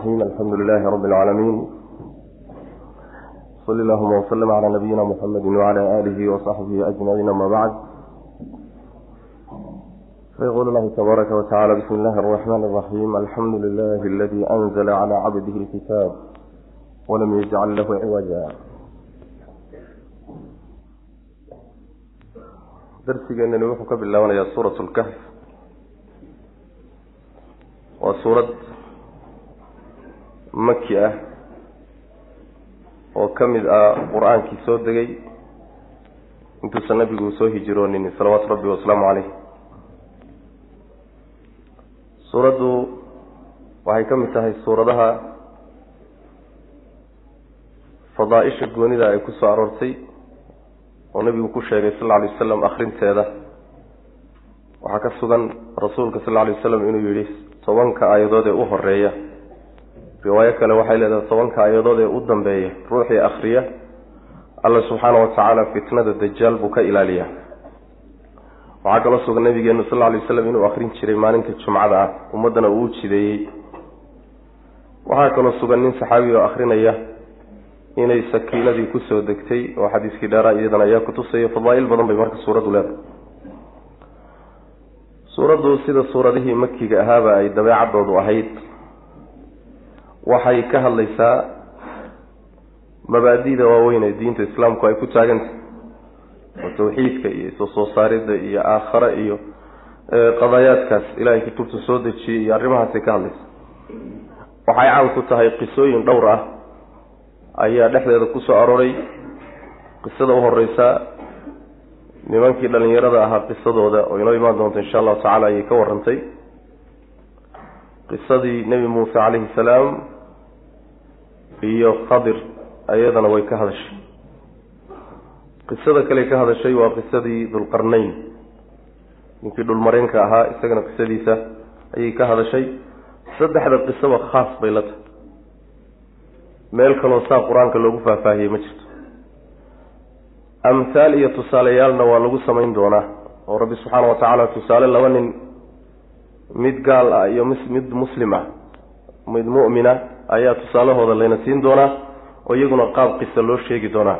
الرحيم الحمد لله رب العالمين صل اللهم وسلم على نبينا محمد وعلى آله وصحبه أجمعين ما بعد فيقول الله تبارك وتعالى بسم الله الرحمن الرحيم الحمد لله الذي أنزل على عبده الكتاب ولم يجعل له عوجا darsigeenani wuxuu ka bilaabanayaa suurat lkahf waa suurad maki ah oo ka mid ah qur'aankii soo degay intuusan nabigu soo hijiroonin salawaatu rabbi wasalaamu caleyh suuraddu waxay ka mid tahay suuradaha fadaa-isha goonida ay ku soo aroortay oo nabigu ku sheegay sal alay wasalam akrinteeda waxaa ka sugan rasuulka sal alay wasalam inuu yihi tobanka aayadood ee u horreeya riwaayo kale waxay leedahay tobanka aayadood ee u dambeeya ruuxii akriya alla subxaana wa tacaala fitnada dajaal buu ka ilaaliyaa. Waxaa kaloo sugan nabigeenu sal alay waslam inuu akrin jiray maalinta jumcada ah ummaddana uu u jideeyey. Waxaa kaloo sugan nin saxaabi oo akrinaya inay sakiinadii ku soo degtay oo xadiiskii dheeraa iyadan ayaa kutusaya fadaail badan bay marka suuraddu leedahay. Suuraddu sida suuradihii makiga ahaaba ay dabeecadoodu ahayd waxay ka hadlaysaa mabaadida waaweyn ee diinta islaamku ay ku taagantah oo tawxiidka iyo iso soo saaridda iyo aakhare iyo qadaayaadkaas ilaahay kutubta soo dejiyey iyo arrimahaasay ka hadlaysaa waxay caan ku tahay qisooyin dhowr ah. Ayaa dhexdeeda ku soo arooray. Qisada u horeysa nimankii dhalinyarada ahaa qisadooda oo inoo imaan doonta insha allahu tacala ayay ka warantay. Qisadii nebi muuse calayhi salaam iyo khadir ayadana way ka hadashay. Qisada kale ka hadashay waa qisadii dulqarnayn ninkii dhulmareenka ahaa isagana qisadiisa ayay ka hadashay. Saddexda qisaba khaas bay la tahay. Meel kaloo saa qur'aanka loogu faahfaahiyey ma jirto. Amhaal iyo tusaaleyaalna waa lagu samayn doonaa oo rabbi subxaana wa tacaala tusaale laba nin mid gaal ah iyo mid muslim ah mid mu'mina ayaa tusaalahooda layna siin doonaa oo iyaguna qaab qisa loo sheegi doonaa.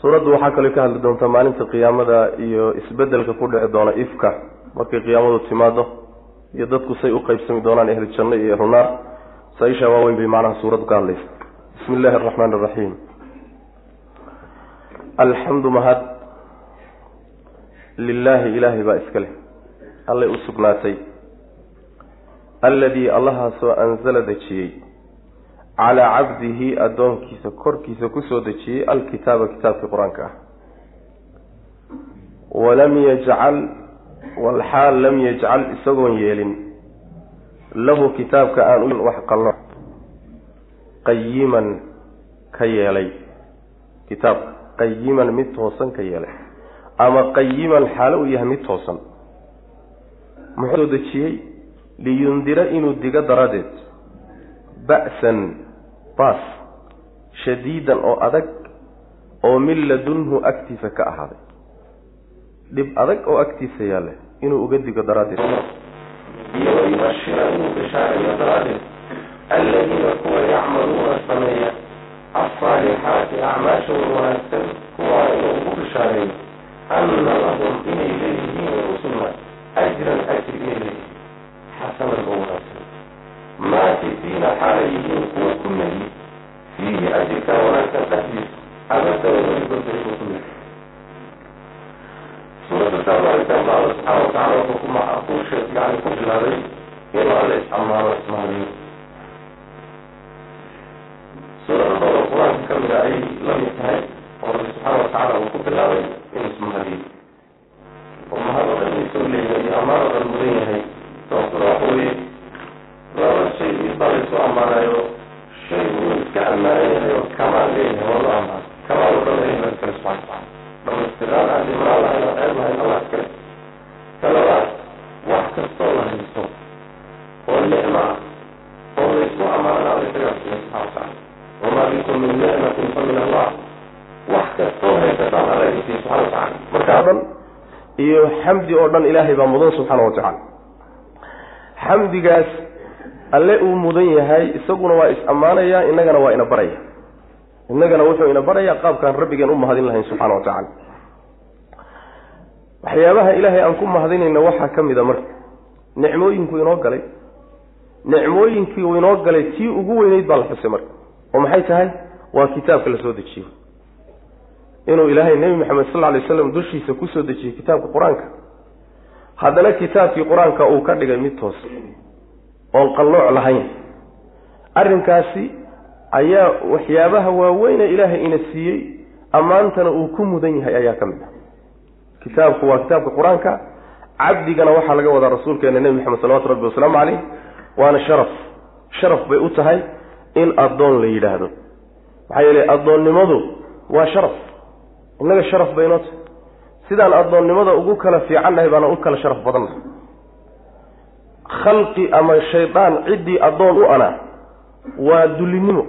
Suuraddu waxaa kaloo ka hadli doontaa maalinta qiyaamada iyo isbeddelka ku dhici doona ifka markay qiyaamadu timaado iyo dadku say u qeybsami doonaan ehlu janno iyo ehlu naar. Saaisha waaweyn bay macnaha suuraddu ka hadlaysa. Bismi illaahi araxmaan araxiim alxamdu mahad. Lilaahi ilaahay baa iska leh. Allay u sugnaatay alladii allahaasoo anzala dejiyey. Calaa cabdihi addoonkiisa korkiisa ku soo dejiyey alkitaaba kitaabkii qur'aanka. Ah walam yajcal walxaal lam yajcal isagoon yeelin. Lahu kitaabka aan wax qalno qayiman ka yeelay. Kitaabka qayiman mid toosan ka yeelay. Ama qayiman xaalo uu yahay mid toosan. Muxuu soo dejiyey liyundira inuu digo daradeed. Ba'san baas shadiidan oo adag oo min ladunhu agtiisa ka ahaaday. Dhib adag oo agtiisa yaalla inuu uga digo daraaddeed iyo wayubashira inuu bishaareeyo daraaddeed alladiina kuwa yacmaluuna sameeya alsaalixaati acmaashooda wanaagsan kuwaa inuu ugu bishaareeyo anna lahum inay leeyihiin sugnaa ajran ajri inay leeyihiin xasanan oo wanaagsan maakisiina xaalay yihiin kuwa ku negi fiihi ajirka wanaagsan dhexdiisa abadda weligoodayuu ku negi suuradda saamaalitaan ba alla subxaana watacala wuxuu ku macaquusha yani ku bilaabay inuu alla is-ammaano ismahadiyo suurada dowra qur'aanka ka mida ayay la mid tahay oo rabbi subxaana watacaala uu ku bilaabay inuu sababtuna waxa weeye laba shay mid baa laysu ammaanayo shay uu iska ammaanan yahay oo kamaal leeyahay waa loo ammaan kamaal oo dhan leeyahay baa iskale subxana watacaala dhamaystiraan aan dhimraan lahayn oo ceeb lahayn allah iskale talabaad wax kastoo la haysto oo nicma oo laysku ammaanana alla isagaa siiya subxana watacaala wamaa bikum min nicmatin fa min allah wax kastoo haysataan alla idin siiya subxana watacaala marka o dhan iyo xamdi oo dhan ilaahay baa mudan subxaana wa tacaala xamdigaas alle uu mudan yahay isaguna waa is-ammaanaya innagana waa ina baraya. Innagana wuxuu ina barayaa qaabkaan rabbigeen u mahadin lahayn subxana wa tacaala. Waxyaabaha ilaahay aan ku mahadinayna waxaa ka mid a marka. Nicmooyinku inoo galay. Nicmooyinkii uu inoo galay tii ugu weyneyd baa la xusay marka. Oo maxay tahay? Waa kitaabka la soo dejiyo inuu ilaahay nebi maxamed sal alay slam dushiisa ku soo dejiyey kitaabka qur'aanka haddana kitaabkii qur'aanka uu ka dhigay mid toos oon qallooc lahayn. Arrinkaasi ayaa waxyaabaha waaweyne ilaahay ina siiyey ammaantana uu ku mudan yahay ayaa ka mid ah. Kitaabku waa kitaabka qur'aanka. Cabdigana waxaa laga wadaa rasuulkeena nebi maxamed salawatu rabbi wasalaamu caleyh waana sharaf. Sharaf bay u tahay in addoon la yidhaahdo. Maxaa yeelay addoonnimadu waa sharaf. Innaga sharaf bay inoo tahay sidaan addoonnimada ugu kala fiicannahay baana u kala sharaf badannahay khalqi ama shaydaan ciddii addoon u anaa waa dullinimo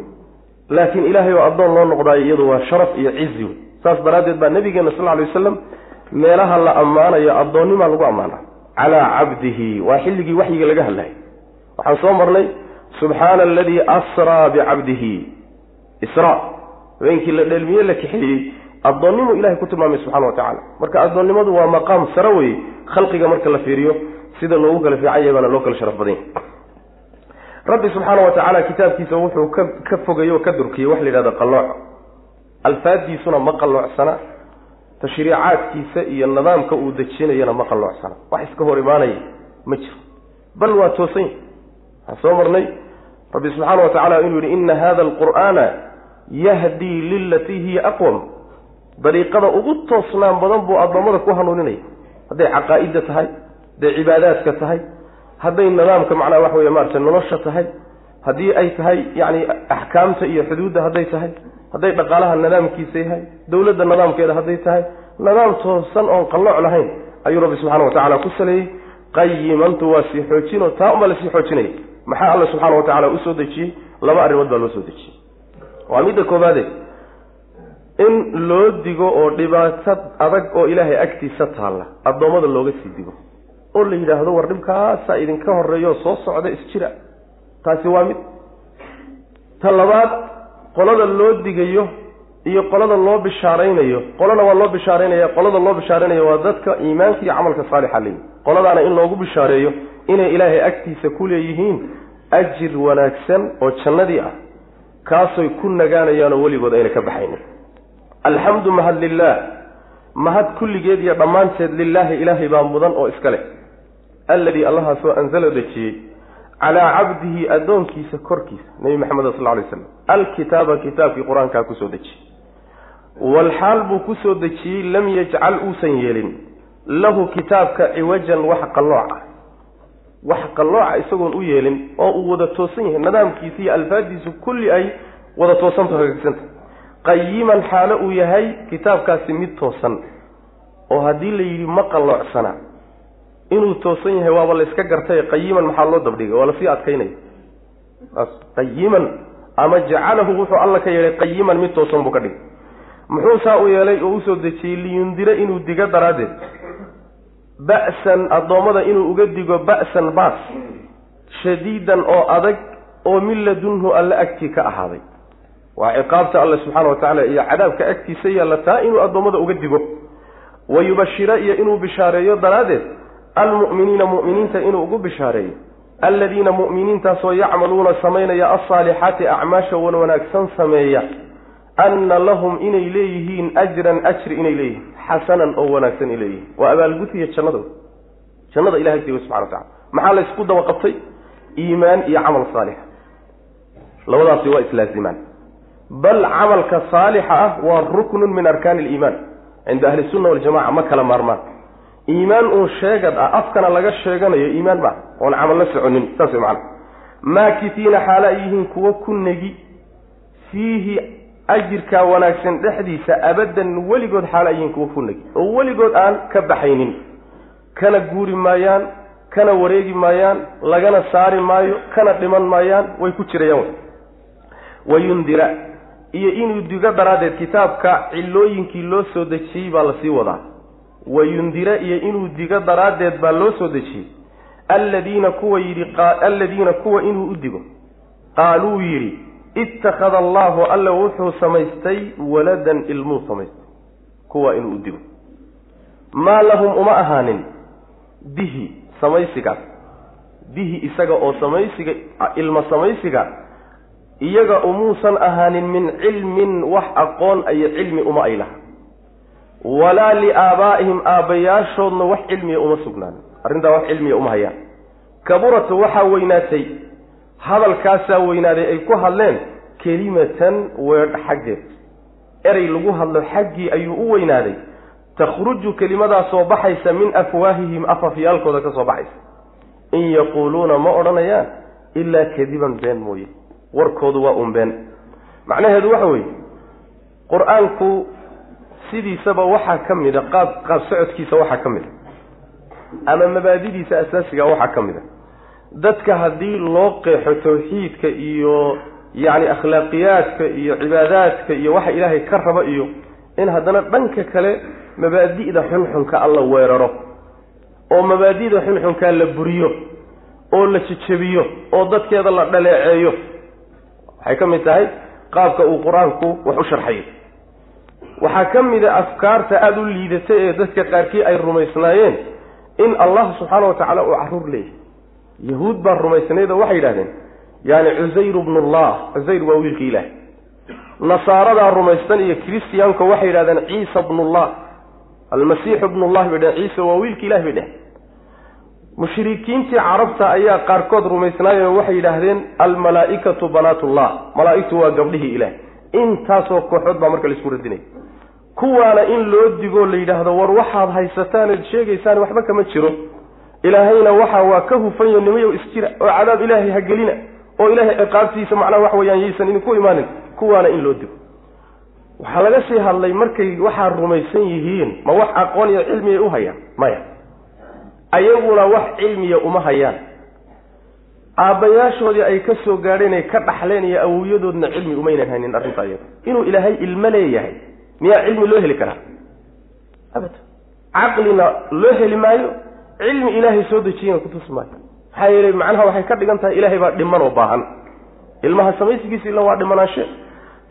laakiin ilaahay oo addoon loo noqdaayo iyadu waa sharaf iyo cizi wey saas daraaddeed baa nabigeena sal lla lay wasalam meelaha la ammaanayo addoonnimaa lagu ammaana calaa cabdihi waa xilligii waxyiga laga hadlayay waxaan soo marnay subxaana aladii asraa bicabdihi israa habeenkii la dheelmiye la kaxeeyey addoonnimu ilahay ku tilmaamay subxana wa tacala marka addoonnimadu waa maqaam sare weye khalqiga marka la fiiriyo sida loogu kala fiican yahay baana loo kala sharaf badan yahy rabbi subxaana wa tacaala kitaabkiisa wuxuu ka ka fogayey oo ka durkiyey waxa la yidhahda qallooc alfaaddiisuna ma qalloocsana tashriicaadkiisa iyo nidaamka uu dejinayana ma qalloocsana wax iska hor imaanaya ma jiro. Bal waa toosan yahy waxaan soo marnay rabbi subxaana wa tacala inuu yihi ina hada alqur'aana yahdii lilatii hiya aqwam dariiqada ugu toosnaan badan buu addoommada ku hanuuninaya hadday caqaa'idda tahay hadday cibaadaadka tahay hadday nidaamka macnaha waxa wey maarata nolosha tahay haddii ay tahay yacni axkaamta iyo xuduudda hadday tahay hadday dhaqaalaha nidaamkiisa yahay dowladda nidaamkeeda hadday tahay nidaam toosan oon qallooc lahayn ayuu rabbi subxana wa tacala ku saleeyey qayimantu waa sii xoojinoo taa unbaa la sii xoojinaya maxaa alla subxaana wa tacala u soo dejiyey? Laba arrimood baa loo soo dejiyey. Waa midda koobaade in loo digo oo dhibaato adag oo ilaahay agtiisa taalla addoommada looga sii digo. Oo la yidhaahdo war dhibkaasaa idinka horreeyo soo socda isjira. Taasi waa mid. Ta labaad qolada loo digayo iyo qolada loo bishaaraynayo. Qolana waa loo bishaaraynaya qolada loo bishaaraynayo waa dadka iimaanka iyo camalka saalixa leeyihi qoladaana in loogu bishaareeyo inay ilaahay agtiisa ku leeyihiin ajir wanaagsan oo jannadii ah kaasoy ku nagaanayaanoo weligood ayna ka baxaynin alxamdu mahad lilaah mahad kulligeed iyo dhammaanteed lilaahi ilaahay baa mudan oo iska leh. Alladii allahaasoo anzala dejiyey. Calaa cabdihi addoonkiisa korkiisa nebi maxamed sal ly slam alkitaaba kitaabkii qur'aankaa ku soo dejiyey. Walxaal buu ku soo dejiyey lam yajcal uusan yeelin. Lahu kitaabka ciwajan wax qallooca wax qallooca isagoon u yeelin oo uu wada toosan yahay. Nidaamkiisa iyo alfaadiisu kulli ay wada toosanto hagaagsanta qayiman xaalo uu yahay kitaabkaasi mid toosan oo haddii la yidhi ma qalloocsana inuu toosan yahay waaba la iska gartay qayiman maxaa loo dabdhigay waa la sii adkaynaya qayiman ama jacalahu wuxuu alla ka yeelay qayiman mid toosan buu ka dhigay. Muxuu saa u yeelay oo u soo dejiyey liyundira inuu digo daraaddeed. Ba'san addoommada inuu uga digo ba'san baas shadiidan oo adag oo min ladunhu alla agtii ka ahaaday waa ciqaabta alle subxaana wa tacaala iyo cadaabka agtiisa yaalla taa inuu addoommada uga digo. Wa yubashira iyo inuu bishaareeyo daraaddeed almu'miniina mu'miniinta inuu ugu bishaareeyo. Alladiina mu'miniintaasoo yacmaluuna samaynaya alsaalixaati acmaasha wan wanaagsan sameeya. Anna lahum inay leeyihiin ajran ajri inay leeyihiin xasanan oo wanaagsan ay leeyihiin. Waa abaalgutiya jannada jannada ilahay agtiga subxana wa tacala maxaa laysku daba qabtay? Iimaan iyo camal saalixa labadaasi waa islaazimaan bal camalka saalixa ah waa ruknun min arkaani aliimaan cinda ahli sunna waljamaca ma kala maarmaan. Iimaan uun sheegad ah afkana laga sheeganayo iimaan maa oon camal la soconin saas macana maakitiina xaala ay yihiin kuwo ku negi fiihi ajirkaa wanaagsan dhexdiisa abadan weligood xaala ay yihiin kuwo ku negi. Oo weligood aan ka baxaynin kana guuri maayaan kana wareegi maayaan lagana saari maayo kana dhiman maayaan way ku jirayaan. Wayundira iyo inuu digo daraaddeed kitaabka cilooyinkii loo soo dejiyey baa la sii wadaa. Wayundira iyo inuu digo daraaddeed baa loo soo dejiyey. Alladiina kuwa yidhi alladiina kuwa inuu u digo. Qaaluu yidhi ittakhada allaahu alla wuxuu samaystay waladan ilmuu samaystay. Kuwa inuu u digo. Maa lahum uma ahaanin. Bihi samaysigaas bihi isaga oo samaysiga ilma samaysiga iyaga umuusan ahaanin min cilmin wax aqoon iyo cilmi uma ay laha walaa liaabaa'ihim aabbayaashoodna wax cilmiya uma sugnaan. Arrintaa wax cilmiya uma hayaan. Kaburat waxaa weynaatay. Hadalkaasaa weynaaday ay ku hadleen kelimatan weedh xaggeed. Erey lagu hadlo xaggii ayuu u weynaaday. Takhruju kelimadaa soo baxaysa min afwaahihim afafyaalkooda ka soo baxaysa. In yaquuluuna ma odhanayaan ilaa kadiban been mooye warkoodu waa un been macnaheedu waxa weeye qur'aanku sidiisaba waxaa ka mid a qaab qaab socodkiisa waxaa ka mid a ama mabaadidiisa asaasiga waxaa ka mid a dadka haddii loo qeexo tawxiidka iyo yacni akhlaaqiyaadka iyo cibaadaadka iyo waxa ilaahay ka raba iyo in haddana dhanka kale mabaadi'da xunxunka alla weeraro oo mabaadi'da xunxunkaa la buriyo oo la jejebiyo oo dadkeeda la dhaleeceeyo waxay ka mid tahay qaabka uu qur'aanku wax u sharxayo waxaa ka mid a afkaarta aada u liidata ee dadka qaarkii ay rumaysnaayeen in allah subxaana wa tacaala uu carruur leeyahy yahuud baa rumaysnayd waxay yidhahdeen yaani cusayr bnullah cusayr waa wiilka ilaah. Nasaaradaa rumaysan iyo christiyaanku waxay yidhahdeen ciisa bnullah almasiixu bnullah bay dheheen ciisa waa wiilka ilah bay dheheen mushrikiintii carabta ayaa qaarkood rumaysnaayeen waxay yidhaahdeen almalaa'ikatu banaatullah. Malaa'igtu waa gabdhihii ilaah. Intaasoo kooxood baa marka la isku radinaya kuwaana in loo digoo la yidhaahdo war waxaad haysataan ood sheegaysaan waxba kama jiro. Ilaahayna waxa waa ka hufanyo nimayow isjira oo cadaab ilaahay ha gelina oo ilaahay ciqaabtiisa macnaha wax weeyaan yaysan idinku imaanin. Kuwaana in loo digo. Waxaa laga sii hadlay markay waxaa rumaysan yihiin ma wax aqoon iyo cilmiyay u hayaan? Maya ayaguna wax cilmiya uma hayaan. Aabbayaashoodii ay ka soo gaadheen ay ka dhaxleen iyo awowyadoodna cilmi umaynan haynin arrinta iyada inuu ilaahay ilmo leeyahay miyaa cilmi loo heli karaa? Abad caqlina loo heli maayo cilmi ilaahay soo dejiyena kutusi maayo. Maxaa yeelay macnaha waxay ka dhigan tahay ilaahay baa dhiman oo baahan. Ilmaha samaysigiisa illa waa dhimanaanshe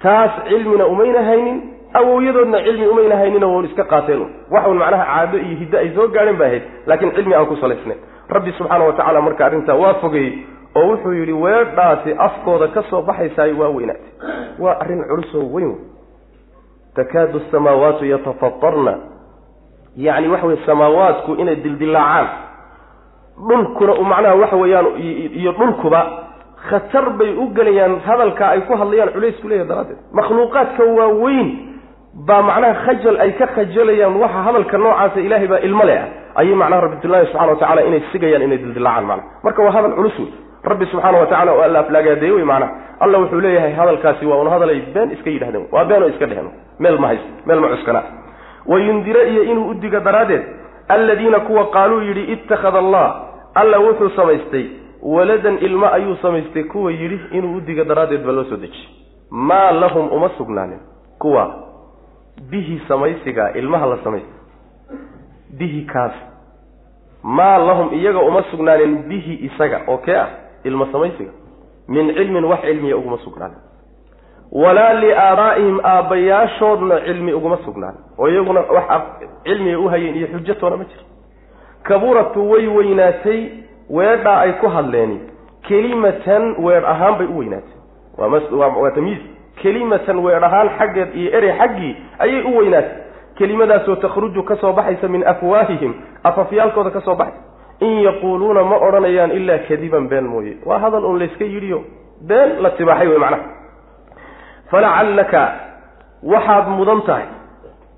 taas cilmina umayna haynin awowyadoodna cilmi umayna haynin oo iska qaateen waxun macnaha caado iyo hiddo ay soo gaadheen ba ahayd laakiin cilmi aan ku salaysnayn rabbi subxaana wa tacala marka arrintaa waa fogeeyey oo wuxuu yidhi weedhaasi afkooda ka soo baxaysaay waa weynaatay. Waa arrin culusoo weyn wey takaadu asamaawaatu yatafatarna. Yacni waxa weye samaawaadku inay dildilaacaan dhulkuna macnaha waxa weeyaan iyo dhulkuba khatar bay u gelayaan hadalka ay ku hadlayaan culaysku leeyahy daraaddeed. Makhluuqaadka waaweyn baa macnaha khajal ay ka khajalayaan waxa hadalka noocaasa ilaahay baa ilmo le ah. Ayay macnaha rabbitullahi subxana wa tacala inay sigayaan inay dildilaacaan macnaha. Marka waa hadal culus wey. Rabbi subxaana wa tacala oo alla aflaagaadeeye wey macnaha. Alla wuxuu leeyahay hadalkaasi waa una hadalay been iska yidhahdeen. Waa been oo iska dheheen. Meel ma haysto meel ma cuskana. Wayundire iyo inuu u digo daraaddeed alladiina kuwa qaaluu yidhi ittakhada allah. Alla wuxuu samaystay waladan ilmo ayuu samaystay kuwa yidhi inuu u digo daraaddeed baa loo soo dejiyey maa lahum uma sugnaanin. Kuwa bihi samaysigaa ilmaha la samaystay bihi kaas. Maa lahum iyaga uma sugnaanin bihi isaga oo kee ah? Ilmo samaysiga. Min cilmin wax cilmiya uguma sugnaanin. Walaa liaabaa'ihim aabbayaashoodna cilmi uguma sugnaan oo iyaguna wax cilmiga u hayeen iyo xujatoona ma jiro kaburatu way weynaatay weedhaa ay ku hadleeni kelimatan weer ahaan bay u weynaatay. Waa tamyiiz kelimatan weer ahaan xaggeed iyo erey xaggii ayay u weynaatay. Kelimadaasoo takhruju ka soo baxaysa min afwaahihim afafyaalkooda ka soo baxaysa in yaquuluuna ma odhanayaan ilaa kadiban been mooye. Waa hadal un layska yidhiyo been la tibaaxay wey macnaha. Falacallaka waxaad mudan tahay.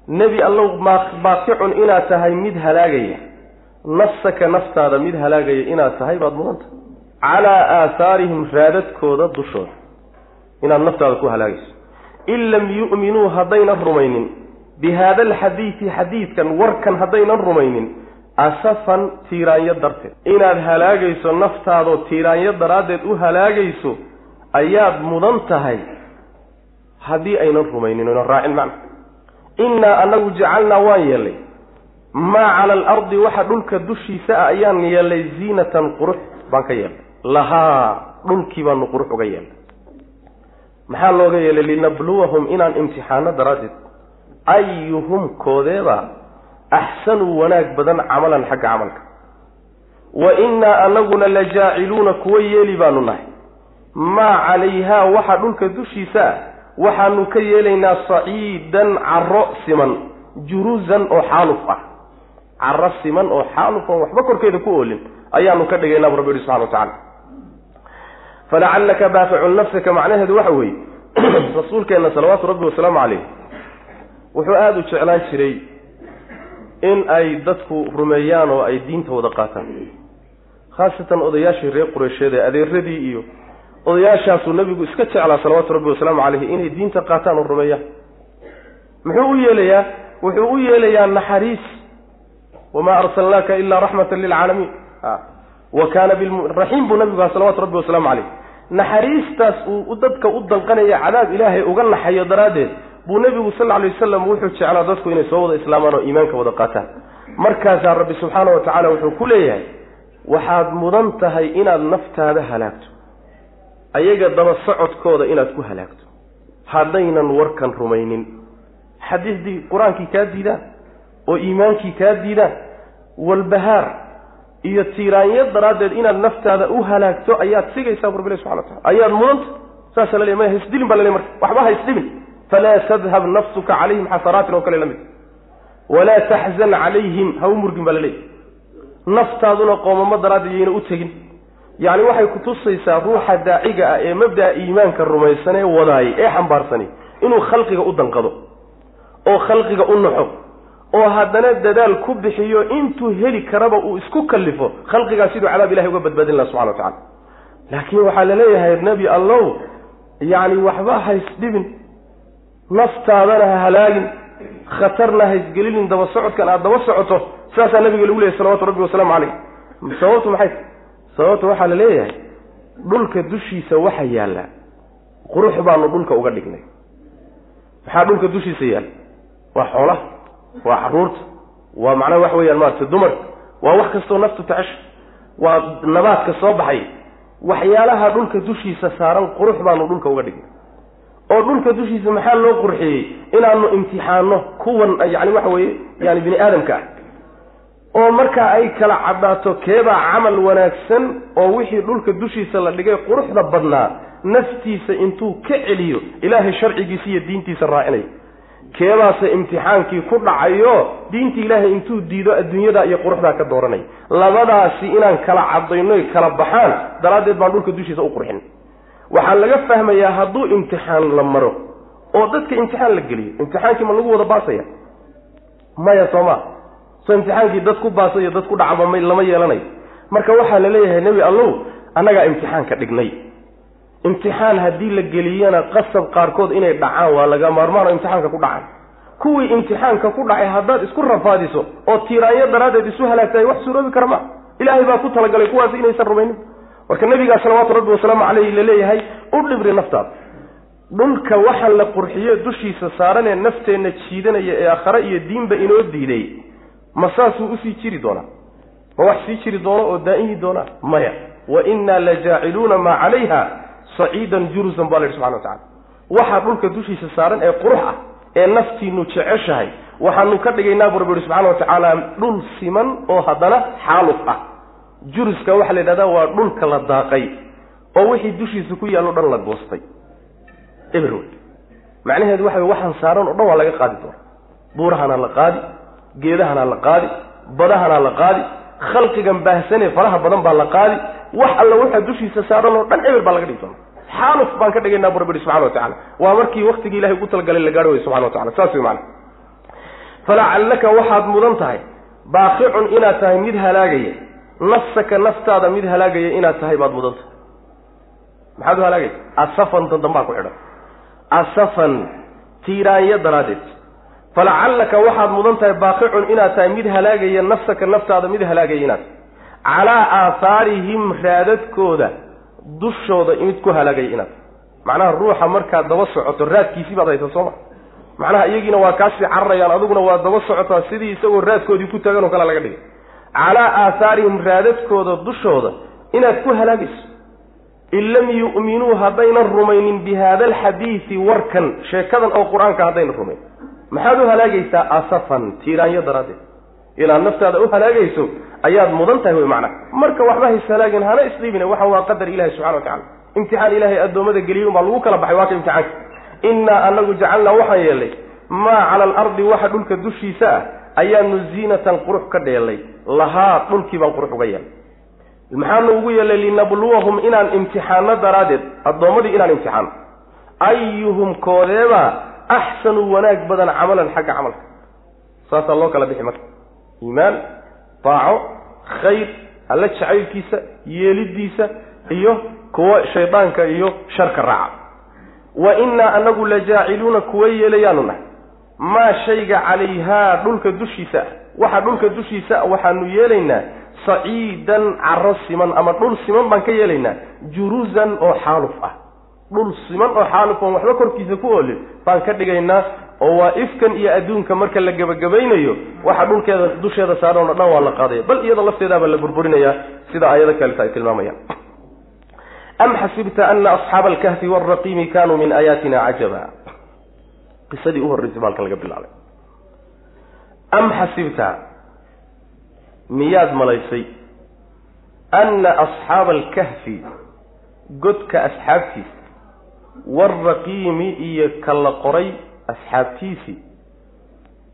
Nebi allow baaqicun inaad tahay mid halaagaya. Nafsaka naftaada mid halaagaya inaad tahay baad mudan tahay. Calaa aahaarihim raadadkooda dushooda inaad naftaada ku halaagayso. In lam yu'minuu haddaynan rumaynin bi haada alxadiidi xadiidkan warkan haddaynan rumaynin asafan tiiraanyo darteed. Inaad halaagayso naftaadoo tiiraanyo daraaddeed u halaagayso ayaad mudan tahay haddii aynan rumaynin oynan raacin macna. Innaa annagu jacalnaa waan yeellay. Maa cala alardi waxa dhulka dushiisa ah ayaan yeelnay ziinatan qurux baan ka yeelnay lahaa dhulkii baanu qurux uga yeelnay maxaa looga yeelay linabluwahum inaan imtixaano daraaddeed. Ayuhum koodeeba axsanuu wanaag badan camalan xagga camalka. Wa innaa anaguna la jaaciluuna kuwa yeeli baanu nahay. Maa calayhaa waxa dhulka dushiisa ah waxaanu ka yeelaynaa saciidan caro siman juruusan oo xaaluf ah. Caro siman oo xaaluf oon waxba korkeeda ku oolin ayaanu ka dhigaynaa bu rabbi yihi subxana wa tacala falacallaka baaficun nafsaka macnaheedu waxa weeye rasuulkeenna salawaatu rabbi wasalaamu caleyh wuxuu aada u jeclaan jiray in ay dadku rumeeyaan oo ay diinta wada qaataan. Khaasatan odayaashii reer qureysheed ee adeeradii iyo odayaashaasuu nabigu iska jeclaa salawaatu rabbi wasalaamu caleyhi inay diinta qaataan oo rumeeyaan. Muxuu u yeelayaa? Wuxuu u yeelayaa naxariis. Wamaa arsalnaaka ilaa raxmatan lilcaalamiin wa kaana raxiim buu nabigu aha salawatu rabbi wasalaamu caleyh naxariistaas uu dadka u danqanaya cadaab ilaahay uga naxayo daraaddeed buu nebigu sal alay wasalam wuxuu jeclaa dadku inay soo wada islaamaan oo iimaanka wada qaataan. Markaasaa rabbi subxaana wa tacaala wuxuu ku leeyahay waxaad mudan tahay inaad naftaada halaagto. Ayaga daba socodkooda inaad ku halaagto. Haddaynan warkan rumaynin. Xadiisdii qur'aankii kaa diidaan oo iimaankii kaa diidaan walbahaar iyo tiiraanyo daraaddeed inaad naftaada u halaagto ayaad sigaysaa bu rabbilahi subxana wa tacala ayaad mudanta saasa la ley maya haisdilin baa la ley marka. Waxba ha isdhibin falaa tadhab nafsuka calayhim xasanaatin oo kale la mid. Walaa taxzan calayhim ha u murgin baa la leeyahy naftaaduna qoomamo daraaddeed yayna u tegin. Yacni waxay kutusaysaa ruuxa daaciga ah ee mabda'a iimaanka rumaysan ee wadaayay ee xambaarsani inuu khalqiga u danqado oo khalqiga u naxo oo haddana dadaal ku bixiyo intuu heli karaba uu isku kallifo khalqigaa siduu cadaab ilahay uga badbaadin laha subxana wa tacala laakiin waxaa la leeyahay nebi allow yacni waxba ha isdhibin naftaadana ha halaagin khatarna ha isgelinin daba socodkan aada daba socoto saasaa nabiga lagu leeyahy salawatu rabbi wasalaamu caleyh sababtu maxay? Sababta waxaa la leeyahay dhulka dushiisa waxa yaalla qurux baanu dhulka uga dhignay. Maxaa dhulka dushiisa yaalla? Waa xoolaha waa carruurta waa macnaha waxa weeyaan maarata dumarka waa wax kastoo naftu tacesha waa nabaadka soo baxay. Waxyaalaha dhulka dushiisa saaran qurux baanu dhulka uga dhignay oo dhulka dushiisa maxaa loo qurxiyey? Inaanu imtixaano kuwan yani waxa weeye yani bini aadamka. Ah oo markaa ay kala caddaato keebaa camal wanaagsan oo wixii dhulka dushiisa la dhigay quruxda badnaa naftiisa intuu ka celiyo ilaahay sharcigiisa iyo diintiisa raacinayo keebaase imtixaankii ku dhacayo diinta ilaahay intuu diido adduunyada iyo quruxdaa ka dooranay. Labadaasi inaan kala caddaynoy kala baxaan daraaddeed baan dhulka dushiisa u qurxin. Waxaa laga fahmayaa hadduu imtixaan la maro oo dadka imtixaan la geliyo imtixaankii ma lagu wada baasaya? Maya soo ma. So imtixaankii dad ku baasayo dad ku dhacba lama yeelanayo marka waxaa la leeyahay nebi allow annagaa imtixaanka dhignay imtixaan haddii la geliyana qasab qaarkood inay dhacaan waa laga maarmaan oo imtixaanka ku dhacaan kuwii imtixaanka ku dhacay haddaad isku rafaadiso oo tiiraanyo daraaddeed isu halaagtahay wax suuroobi kara ma. Ilaahay baa ku talagalay kuwaasi inaysan rumaynin marka nabigaa salawaatu rabbi wasalaamu caleyhi la leeyahay u dhibri naftaada. Dhulka waxa la qurxiyo dushiisa saaran ee nafteenna jiidanaya ee akhare iyo diinba inoo diiday. Ma saasuu u sii jiri doonaa? Ma wax sii jiri doono oo daa'imi doonaa? Maya. Wa innaa la jaaciluuna maa calayha saciidan jurusan baa la yidhi subxana wa tacala waxaa dhulka dushiisa saaran ee qurux ah ee naftiinu jeceshahay waxaanu ka dhigaynaa buu rabbi yihi subxana wa tacaala dhul siman oo haddana xaaluf ah. Juruska waxaa la yidhahdaa waa dhulka la daaqay oo wixii dushiisa ku yaallo dhan la goostay. Eber wey macnaheedu waxa wey waxaan saaran oo dhan waa laga qaadi doona buurahana la qaadi geedahana la qaadi badahana la qaadi khalqigan baahsanee faraha badan baa la qaadi wax alla waxa dushiisa saaran oo dhan eber baa laga dhigi doona xaaluf baan ka dhigaynaa bu rabbi yihi subxana wa tacala waa markii waktigii ilahay ugu talagalay la gaarho way subxana wa tacala saas wey macana falacallaka waxaad mudan tahay baaqicun inaad tahay mid halaagaya. Nafsaka naftaada mid halaagaya inaad tahay baad mudan tahay. Maxaad u halaagaysa asafan dandambaa ku xidhan asafan tiiraanyo daraaddeed. Falacallaka waxaad mudan tahay baaqicun inaad tahay mid halaagaya nafsaka naftaada mid halaagaya inaad. Tahay calaa aahaarihim raadadkooda dushooda mid ku halaagaya inaad macnaha ruuxa markaad daba socoto raadkiisii baad haysa sooma. Macnaha iyagiina waa kaasii cararayaan adiguna waa daba socotaa sidii isagoo raadkoodii ku tagan oo kale laga dhigay. Calaa aathaarihim raadadkooda dushooda inaad ku halaagayso in lam yu'minuu haddaynan rumaynin bi haada alxadiidi warkan sheekadan oo qur'aanka haddaynan rumayn. Maxaad u halaagaysaa asafan tiiraanyo daraaddeed. Inaad naftaada u halaagayso ayaad mudan tahay wey macnaha marka waxba hays halaagin hana isdhiibine waxan waa qadar ilahi subxana wa tacala imtixaan ilaahay addoommada geliyey unbaa lagu kala baxay waa ka imtixaanka. Innaa anagu jacalnaa waxaan yeelnay maa cala alardi waxa dhulka dushiisa ah ayaanu ziinatan qurux ka dheelay lahaa dhulkii baan qurux uga yeelay maxaanu ugu yeelay linabluwahum inaan imtixaano daraaddeed addoommadii inaan imtixaano ayuhum koodeebaa axsanu wanaag badan camalan xagga camalka. Saasaa loo kala bixi marka. Iimaan daaco khayr alla jacaylkiisa yeelidiisa iyo kuwa shaydaanka iyo sharka raaca. Wa innaa anagu la jaaciluuna kuwa yeelayaanu nahay. Maa shayga calayhaa dhulka dushiisa ah waxa dhulka dushiisa ah waxaanu yeelaynaa saciidan caro siman ama dhul siman baan ka yeelaynaa juruzan oo xaaluf ah dhul siman oo xaaluf oon waxba korkiisa ku oolin. Baan ka dhigaynaa oo waa ifkan iyo adduunka marka la gebagabaynayo waxa dhulkeeda dusheeda saaran o dhan waa la qaadaya. Bal iyada lafteedaabaa la burburinayaa sida aayado kaleta ay tilmaamayaan am xasibta ana asxaaba alkahfi waalraqiimi kanuu min aayaatina cajaba? Qisadii u horreysay ba halkan laga bilaabay. Am xasibta miyaad malaysay anna asxaaba alkahfi godka asxaabtiisa waalraqiimi iyo ka la qoray asxaabtiisii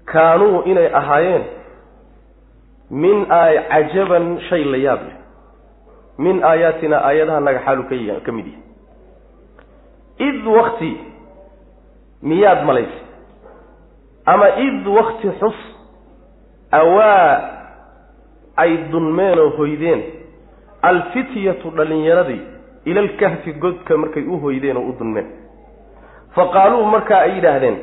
kaanuu inay ahaayeen min cajaban shay la yaab leh min aayaatina aayadaha naga xaalu ka ka mid yahay id wakti miyaad malaysay ama id wakti xus awaa ay dunmeen oo hoydeen alfityatu dhallinyaradii ilalkahfi godka markay u hoydeen oo u dunmeen fa qaaluu markaa ay yidhaahdeen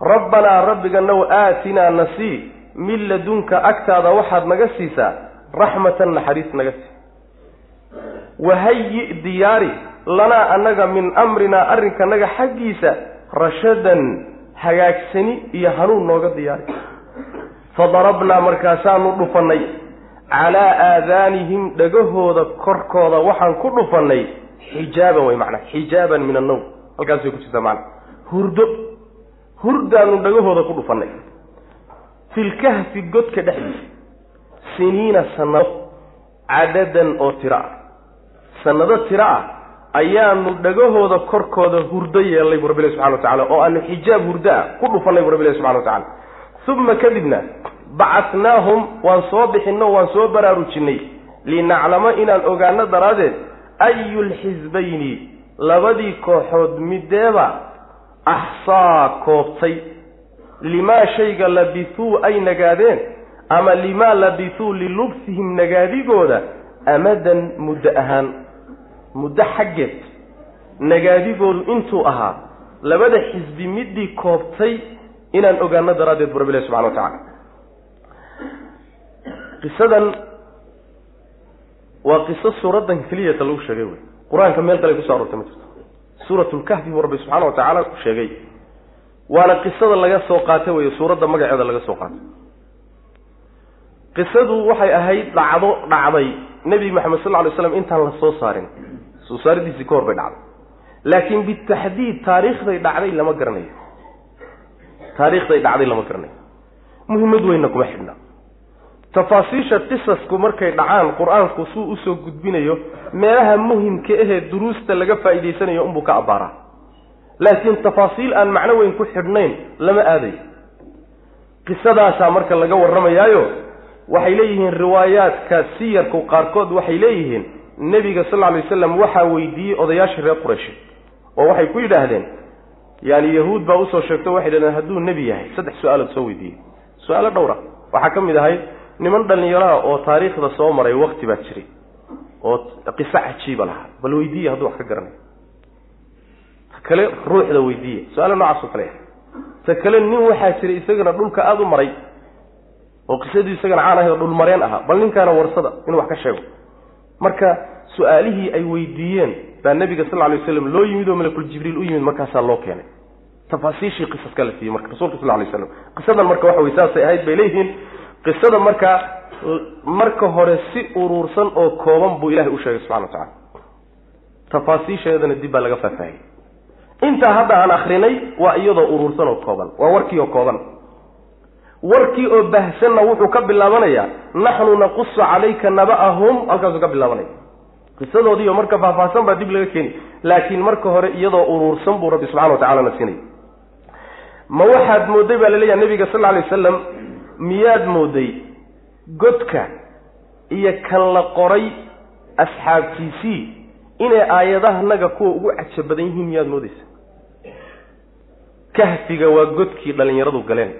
rabbanaa rabbiganow aatinaa nasii min ladunka agtaada waxaad naga siisaa raxmatan naxariis naga sii. Wahayi diyaari lanaa annaga min amrinaa arrinkanaga xaggiisa rashadan hagaagsani iyo hanuun nooga diyaari. Fadarabnaa markaasaanu dhufannay. Calaa aadaanihim dhagahooda korkooda waxaan ku dhufannay xijaaban wey macnaa xijaaban min annowm halkaasay ku jirtaa macnaa hurdo. Hurdaanu dhagahooda ku dhufannay. Filkahfi godka dhexdiisa. Siniina sannado. Cadadan oo tiro ah sannado tiro ah ayaanu dhagahooda korkooda hurdo yeelnay bu rabbilahi subxana wa tacala oo aanu xijaab hurdo ah ku dhufannay bu rabbilahi subxana wa tacala uma kadibna bacatnaahum waan soo bixinno waan soo baraarujinay. Linaclamo inaan ogaano daraaddeed ayu lxisbayni labadii kooxood mideeba axsaa koobtay. Limaa shayga labisuu ay nagaadeen ama limaa labisuu lilubsihim nagaadigooda amadan muddo ahaan muddo xaggeed nagaadigoodu intuu ahaa labada xisbi midii koobtay inaan ogaano daraaddeed bu rabbi ilahi subxana wa tacala waa qiso suuraddan keliyata lagu sheegay wey. Qur'aanka meel kale kuso arortay ma jirto. Suurat lkahfi buu rabbi subxaana wa tacaala sheegay. Waana qisada laga soo qaatay wey suuradda magaceeda laga soo qaatay. Qisadu waxay ahayd dhacdo dhacday. Nebi maxamed sal lay slam intaan la soo saarin soo saaridiisii ka hor bay dhacday. Laakiin bitaxdiid taariikhday dhacday lama garanayo. Taariikhday dhacday lama garanayo. Muhimmad weynna kuma xidhna tafaasiisha qisasku markay dhacaan qur'aanku suu u soo gudbinayo meelaha muhimka ahee duruusta laga faa'iidaysanayo unbuu ka abbaaraa laakiin tafaasiil aan macno weyn ku xidhnayn lama aadayo qisadaasaa marka laga warramayaayo waxay leeyihiin riwaayaadka siyarku qaarkood waxay leeyihiin nebiga sal lla lay wasalam waxaa weydiiyey odayaashii reer qurayshe oo waxay ku yidhaahdeen yaani yahuud baa u soo sheegto waxay dhahdeen hadduu nebi yahay. Saddex su'aalood soo weydiiyey. Su'aalo dhowra. Waxaa ka mid ahayd niman dhallinyaraha oo taariikhda soo maray wakti baa jiray oo qiso cajiiba lahaa. Bal weydiiye hadduu wax ka garanayo ta kale ruuxda weydiiye. Su'aalo noocaas oo kale ta kale nin waxaa jiray isagana dhulka aada u maray oo qisadii isagana caan ahayd oo dhulmareen ahaa. Bal ninkaana warsada inuu wax ka sheego. Marka su'aalihii ay weydiiyeen baa nebiga sal alay waslam loo yimid oo malakul jibriil u yimid markaasaa loo keenay. Tafaasiishii qisaska la siiyey marka rasulka sal lay slam qisadan marka waxa wey saasay ahayd bay leeyihiin qisada markaa marka hore si uruursan oo kooban buu ilahay u sheegay subxana wa tacala tafaasiisheedana dib baa laga faahfaahiyey intaa hadda aan akrinay waa iyadoo uruursan oo kooban waa warkii oo kooban. Warkii oo bahsanna wuxuu ka bilaabanayaa naxnu naqusu calayka naba'ahum halkaasuu ka bilaabanaya. Qisadoodiiyo marka faahfaahsan baa dib laga keeni laakiin marka hore iyadoo uruursan buu rabbi subxana wa tacala na siinaya. Ma waxaad mooday baa laleeyaha nabiga sal lla lay wasalam miyaad mooday godka iyo kan la qoray asxaabtiisii inay aayadahanaga kuwa ugu caja badan yihiin miyaad moodaysa kahfiga waa godkii dhallinyaradu galeen.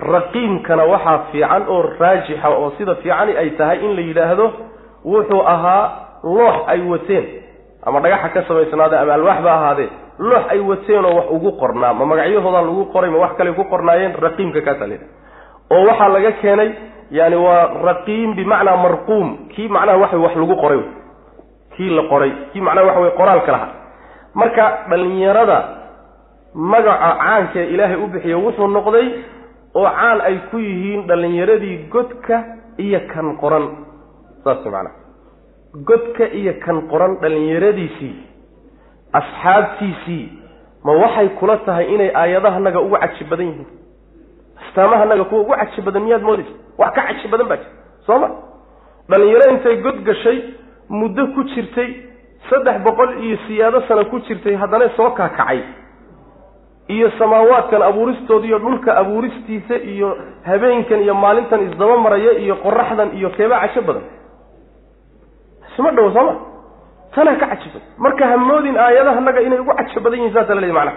Raqiimkana waxaa fiican oo raajixa oo sida fiicani ay tahay in la yidhaahdo wuxuu ahaa loox ay wateen ama dhagaxa ka samaysnaade ama alwaax ba ahaadee loox ay wateen oo wax ugu qornaa. Ma magacyahoodaa lagu qoray ma wax kale ku qornaayeen? Raqiimka kaasaa la yidhaha oo waxaa laga keenay yani waa raqiim bimacnaa marquum. Kii macnaha waxa wax lagu qoray kii la qoray kii macnaha waxa wey qoraalka lahaa. Marka dhallinyarada magaca caankaee ilaahay u bixiya wuxuu noqday oo caan ay ku yihiin dhallinyaradii godka iyo kan qoran. Saas macnaha godka iyo kan qoran dhallinyaradiisii asxaabtiisii ma waxay kula tahay inay aayadahanaga ugu caji badan yihiin? Astaamahanaga kuwa ugu caji badan miyaad moodaysa wax ka caji badan baa jira soo ma? Dhallinyaro intay god gashay muddo ku jirtay saddex boqol iyo siyaado sano ku jirtay haddana soo kaakacay. Iyo samaawaadkan abuuristooda iyo dhulka abuuristiisa iyo habeenkan iyo maalintan isdaba maraya iyo qoraxdan iyo keebaa cajo badan isma dhowo sooma tanaa ka caji badan marka hamoodin aayadahanaga inay ugu cajo badan yihiin saasa la leeyahy macnaha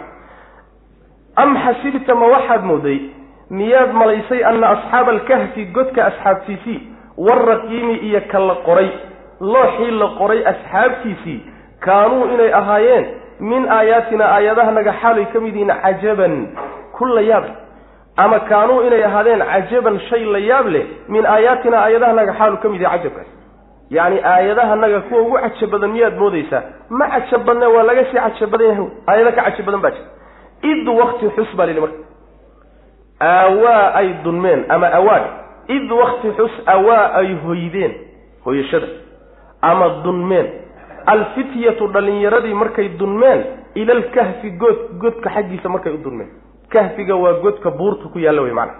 am xasibta ma waxaad mooday? Miyaad malaysay ana asxaaba alkahfi godka asxaabtiisii waraqiimi iyo ka la qoray. Looxii la qoray asxaabtiisii kaanuu inay ahaayeen. Min aayaatina aayadahanaga xaalay ka mid yihiin cajaban ku la yaab. Ama kaanuu inay ahaadeen cajaban shay la yaab leh min aayaatina aayadahanaga xaalu ka mid yahay cajabkaas yacni aayadahanaga kuwa ugu caja badan miyaad moodaysaa? Ma caja badne waa laga sii caja badan yahay. Aayado ka caja badan baa jira. Id wakti xus baa lili marka. Aawaa ay dunmeen ama awaad id wakti xus awaa ay hoydeen hoyashada. Ama dunmeen. Alfityatu dhallinyaradii markay dunmeen ila alkahfi good godka xaggiisa markay u dunmeen. Kahfiga waa godka buurta ku yaalla wey macana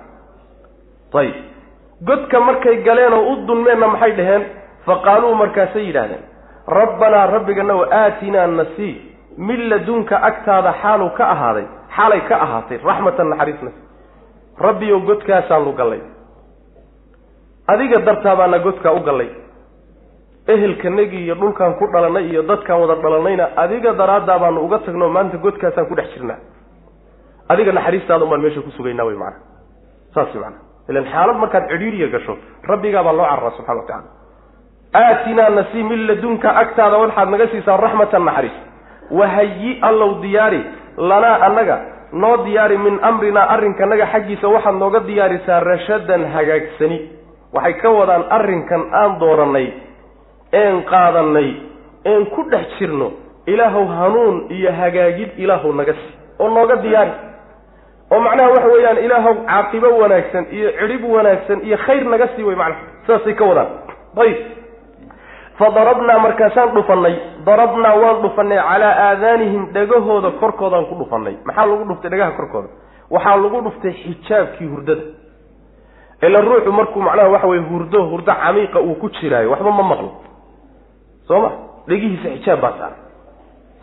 ayib godka markay galeen oo u dunmeenna maxay dhaheen faqaaluu markaasay yidhaahdeen rabbanaa rabbigana wa aatinaa nasii min ladunka agtaada xaalu ka ahaaday xaalay ka ahaatay raxmatan naxariisna rabbiyow godkaasaanu gallay adiga dartaa baana godkaa u gallay ehelkanagii iyo dhulkaan ku dhalanay iyo dadkaan wada dhalanayna adiga daraaddaa baanu uga tagno maanta godkaasaan ku dhex jirnaa adiga naxariistaada umaan meesha ku sugaynaa wey macana saas macana ilan xaalad markaad cidhiiriya gasho rabbigaa baa loo cararaa subxana wa tacala aatinaa nasii min ladunka agtaada waxaad naga siisaa raxmatan naxariis. Wahayi allow diyaari lanaa annaga noo diyaari min amrinaa arrinkanaga xaggiisa waxaad nooga diyaarisaa rashadan hagaagsani. Waxay ka wadaan arrinkan aan doorannay een qaadannay een ku dhex jirno ilaahow hanuun iyo hagaagid ilaahow naga sii oo nooga diyaari. Oo macnaha waxa weeyaan ilaahow caaqibo wanaagsan iyo cidhib wanaagsan iyo khayr naga sii wey macnaha saasay ka wadaan. Ayib fadarabnaa markaasaan dhufannay darabnaa waan dhufannay calaa aadaanihim dhegahooda korkoodaan ku dhufannay. Maxaa lagu dhuftay dhagaha korkooda? Waxaa lagu dhuftay xijaabkii hurdada. Ila ruuxu markuu macnaha waxa weye hurdo hurdo camiiqa uu ku jiraayo waxba ma maqlo. Soo ma? Dhegihiisa xijaab baa saaran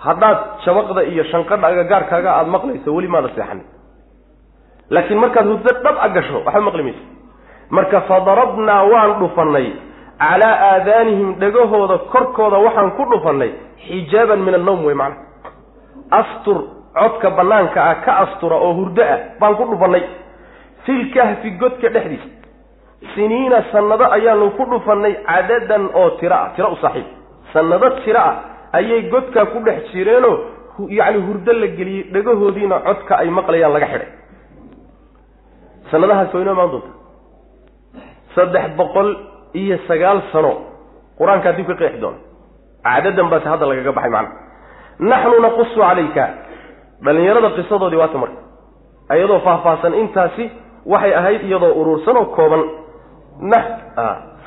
haddaad shabaqda iyo shanqadha agagaarkaaga aada maqlayso weli maada seexanin laakiin markaad hurdo dhab a gasho waxba maqli mayso. Marka fadarabnaa waan dhufannay calaa aadaanihim dhegahooda korkooda waxaan ku dhufannay xijaaban min annawm wey macnaha astur codka bannaanka ah ka astura oo hurdo ah baan ku dhufannay. Filkahfi godka dhexdiisa. Siniina sannado ayaanu ku dhufannay cadadan oo tiro ah tiro u saaxiib sannado tiro ah ayay godkaa ku dhex jireenoo yacni hurdo la geliyey dhagahoodiina codka ay maqlayaan laga xidhay sannadahaas waa inoo imaan doonta saddex boqol iyo sagaal sano qur'aankaa dib ka qeexi doona cadadan baase hadda lagaga baxay macnaha naxnu naqusu calayka. Dhallinyarada qisadoodii waata marka iyadoo faahfaahsan intaasi waxay ahayd iyadoo uruursan oo kooban. Na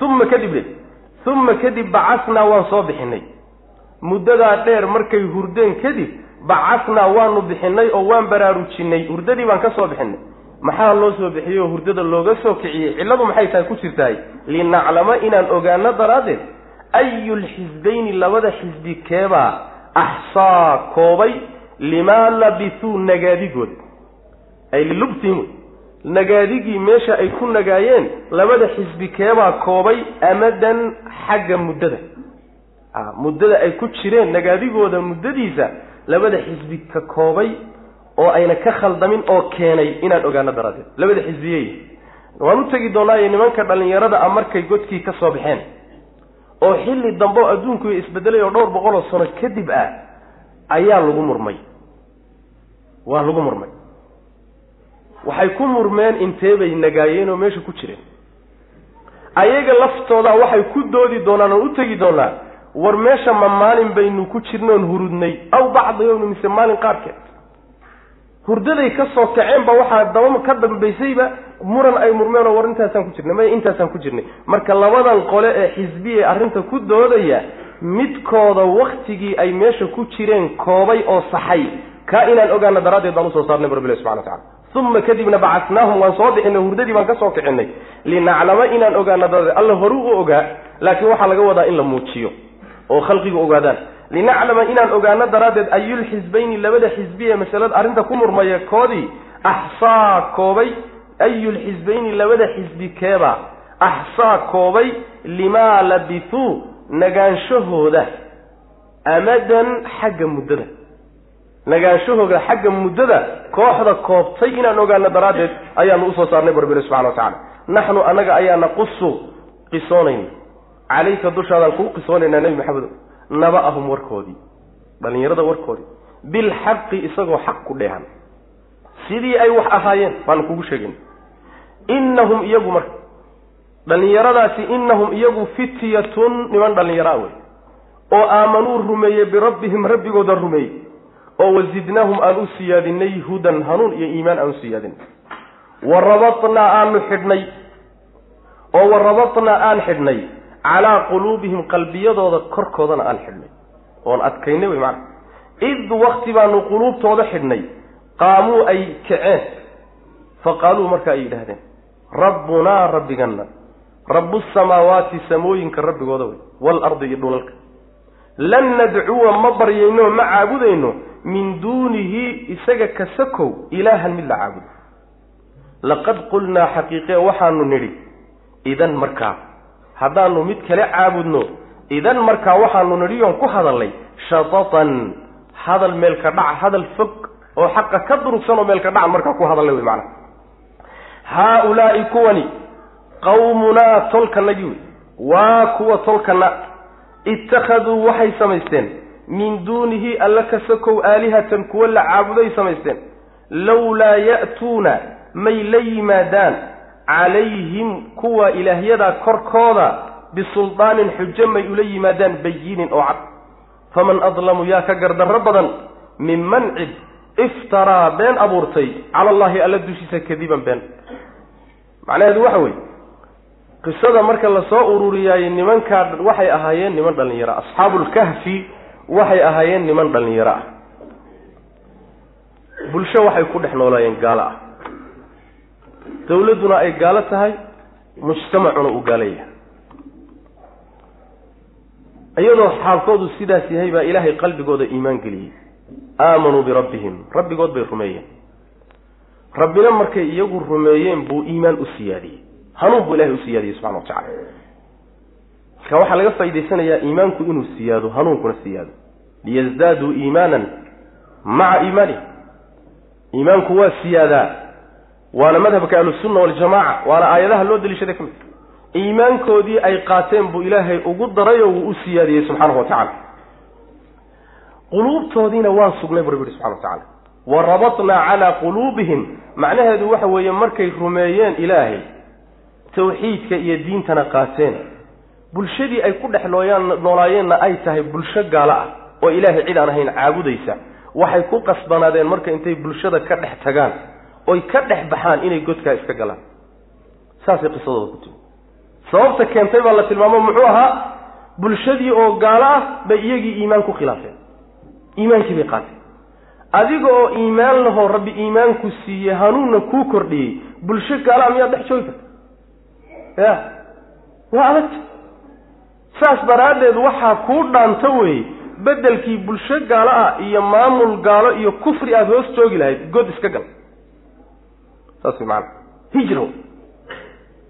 uma kadib le uma kadib bacasnaa waan soo bixinay. Muddadaa dheer markay hurdeen kadib bacasnaa waanu bixinay oo waan baraarujinay hurdadii baan ka soo bixinay maxaa loo soo bixiyey oo hurdada looga soo kiciyey? Cilladu maxay tahay ku jirtahay? Linaclama inaan ogaano daraaddeed ayulxisbayni labada xisbi keebaa axsaa koobay limaa labisuu nagaadigood. Ay lilubtihim nagaadigii meesha ay ku nagaayeen labada xisbi keebaa koobay amadan xagga muddada. Muddada ay ku jireen nagaadigooda muddadiisa labada xisbi ka koobay oo ayna ka khaldamin oo keenay inaan ogaano daraaddeed. Labada xisbiyey waan u tegi doonaayo nimanka dhallinyarada a markay godkii ka soo baxeen oo xilli dambe oo adduunku isbedelay oo dhowr boqol oo sano kadib ah ayaa lagu murmay. Waa lagu murmay. Waxay ku murmeen intee bay nagaayeen oo meesha ku jireen. Ayaga laftooda waxay ku doodi doonaan oo u tegi doonaa war meesha ma maalin baynu ku jirnoon hurudnay? Aw bacda yowmi mise maalin qaarkeed hurdaday ka soo kaceen ba waxaa daba ka dambaysayba muran ay murmeen oo war intaasaan ku jirnay maya intaasaan ku jirnay. Marka labadan qole ee xisbiye arrinta ku doodaya midkooda waktigii ay meesha ku jireen koobay oo saxay. Kaa inaan ogaano daraaddeed baan u soo saarnay rabbilahi subxana watacala uma kadibna bacasnaahum waan soo bixinay hurdadii baan ka soo kicinay linaclama inaan ogaano daradeed alla horu u ogaa laakiin waxaa laga wadaa in la muujiyo oo khalqigu ogaadaan linaclama inaan ogaano daraaddeed ayulxisbayni labada xisbi ee masalada arrinta ku murmaya koodii axsaa koobay ayulxisbayni labada xisbi keeba axsaa koobay limaa labithuu nagaanshahooda amadan xagga muddada. Nagaanshahooda xagga muddada kooxda koobtay inaan ogaano daraaddeed ayaanu u soo saarnay rabbi subxana wa tacala naxnu annaga ayaa naqusu qisoonayna calayka dushaadaan kuu qisoonaynaa nebi maxamedo naba-ahum warkoodii dhallinyarada warkoodii bilxaqi isagoo xaq ku dheehan. Sidii ay wax ahaayeen baanu kugu sheegin. Innahum iyagu marka dhallinyaradaasi innahum iyagu fityatun niman dhallinyaraa wey oo aamanuu rumeeyey birabbihim rabbigooda rumeeyey oo wazidnaahum aan u siyaadinay hudan hanuun iyo iimaan aan u siyaadinay wa rabatnaa aanu xidhnay oo wa rabatnaa aan xidhnay calaa quluubihim qalbiyadooda korkoodana aan xidhnay oon adkaynay wey macana id wakti baanu quluubtooda xidhnay qaamuu ay kaceen fa qaaluu marka ay yidhaahdeen rabbunaa rabbiganna rabbu samaawaati samooyinka rabbigooda wey waalardi iyo dhulalka. Lan nadcuwa ma baryayno ma caabudayno min duunihi isaga ka sakow ilaahan mid la caabudo. Laqad qulnaa xaqiiqe waxaanu nidhi idan markaa haddaanu mid kale caabudno idan markaa waxaanu nidhiyoon ku hadalnay shatatan hadal meelka dhaca hadal fog oo xaqa ka durugsan oo meelka dhaca markaa ku hadalnay wey macana haa-ulaa'i kuwani qawmunaa tolkanagii wey waa kuwa tolkana ittakhaduu waxay samaysteen min duunihi alla ka sakow aalihatan kuwa la caabuday samaysteen lowlaa ya'tuuna may la yimaadaan calayhim kuwa ilaahyadaa korkooda bisuldaanin xujo may ula yimaadaan bayinin oo cad. Faman adlamu yaa ka gardarro badan minman cid iftaraa been abuurtay cala allahi alla dushiisa kadiban been. Macnaheedu waxa weeye qisada marka la soo ururiyaaye nimankaa waxay ahaayeen niman dhallinyaro ah. Asxaabulkahfi waxay ahaayeen niman dhallinyaro ah. Bulsho waxay ku dhex noolaayeen gaalo ah dawladduna ay gaalo tahay mujtamacuna uu gaalo yahay iyadoo xaalkoodu sidaas yahay baa ilaahay qalbigooda iimaan geliyey. Aamanuu birabbihim rabbigood bay rumeeyeen. Rabbina markay iyagu rumeeyeen buu iimaan u siyaadiyey. Hanuun buu ilahay u siyaadiyey subxana wa tacala marka waxaa laga faa'idaysanayaa iimaanku inuu siyaado hanuunkuna siyaado. Liyasdaaduu iimaanan maca iimaanihim iimaanku waa siyaadaa waana madhabka ahlusunna waljamaca waana aayadaha loo daliishaday ka mid. Iimaankoodii ay qaateen buu ilaahay ugu darayoo wuu u siyaadiyey subxaanahu wa tacala quluubtoodiina waan sugnay buu rabbi yihi subxana wa tacala wa rabatnaa calaa quluubihim. Macnaheedu waxa weeye markay rumeeyeen ilaahay tawxiidka iyo diintana qaateen. Bulshadii ay ku dhex nooyaan noolaayeenna ay tahay bulsho gaalo ah oo ilaahay cid aan ahayn caabudaysa. Waxay ku qasbanaadeen marka intay bulshada ka dhex tagaan oy ka dhex baxaan inay godkaa iska galaan. Saasay qisadooda ku timi sababta keentay baa la tilmaamo muxuu ahaa bulshadii oo gaalo ah bay iyagii iimaan ku khilaafeen. Iimaankii bay qaateen. Adiga oo iimaan lahoo rabbi iimaanku siiyey hanuunna kuu kordhiyey bulsho gaalaa miyaad dhex joogi karta? Ya waa adagta saas daraaddeed waxaa kuu dhaanto weeye beddelkii bulsho gaalo ah iyo maamul gaalo iyo kufri aada hoos joogi lahayd god iska gal saas way macanaa hijro.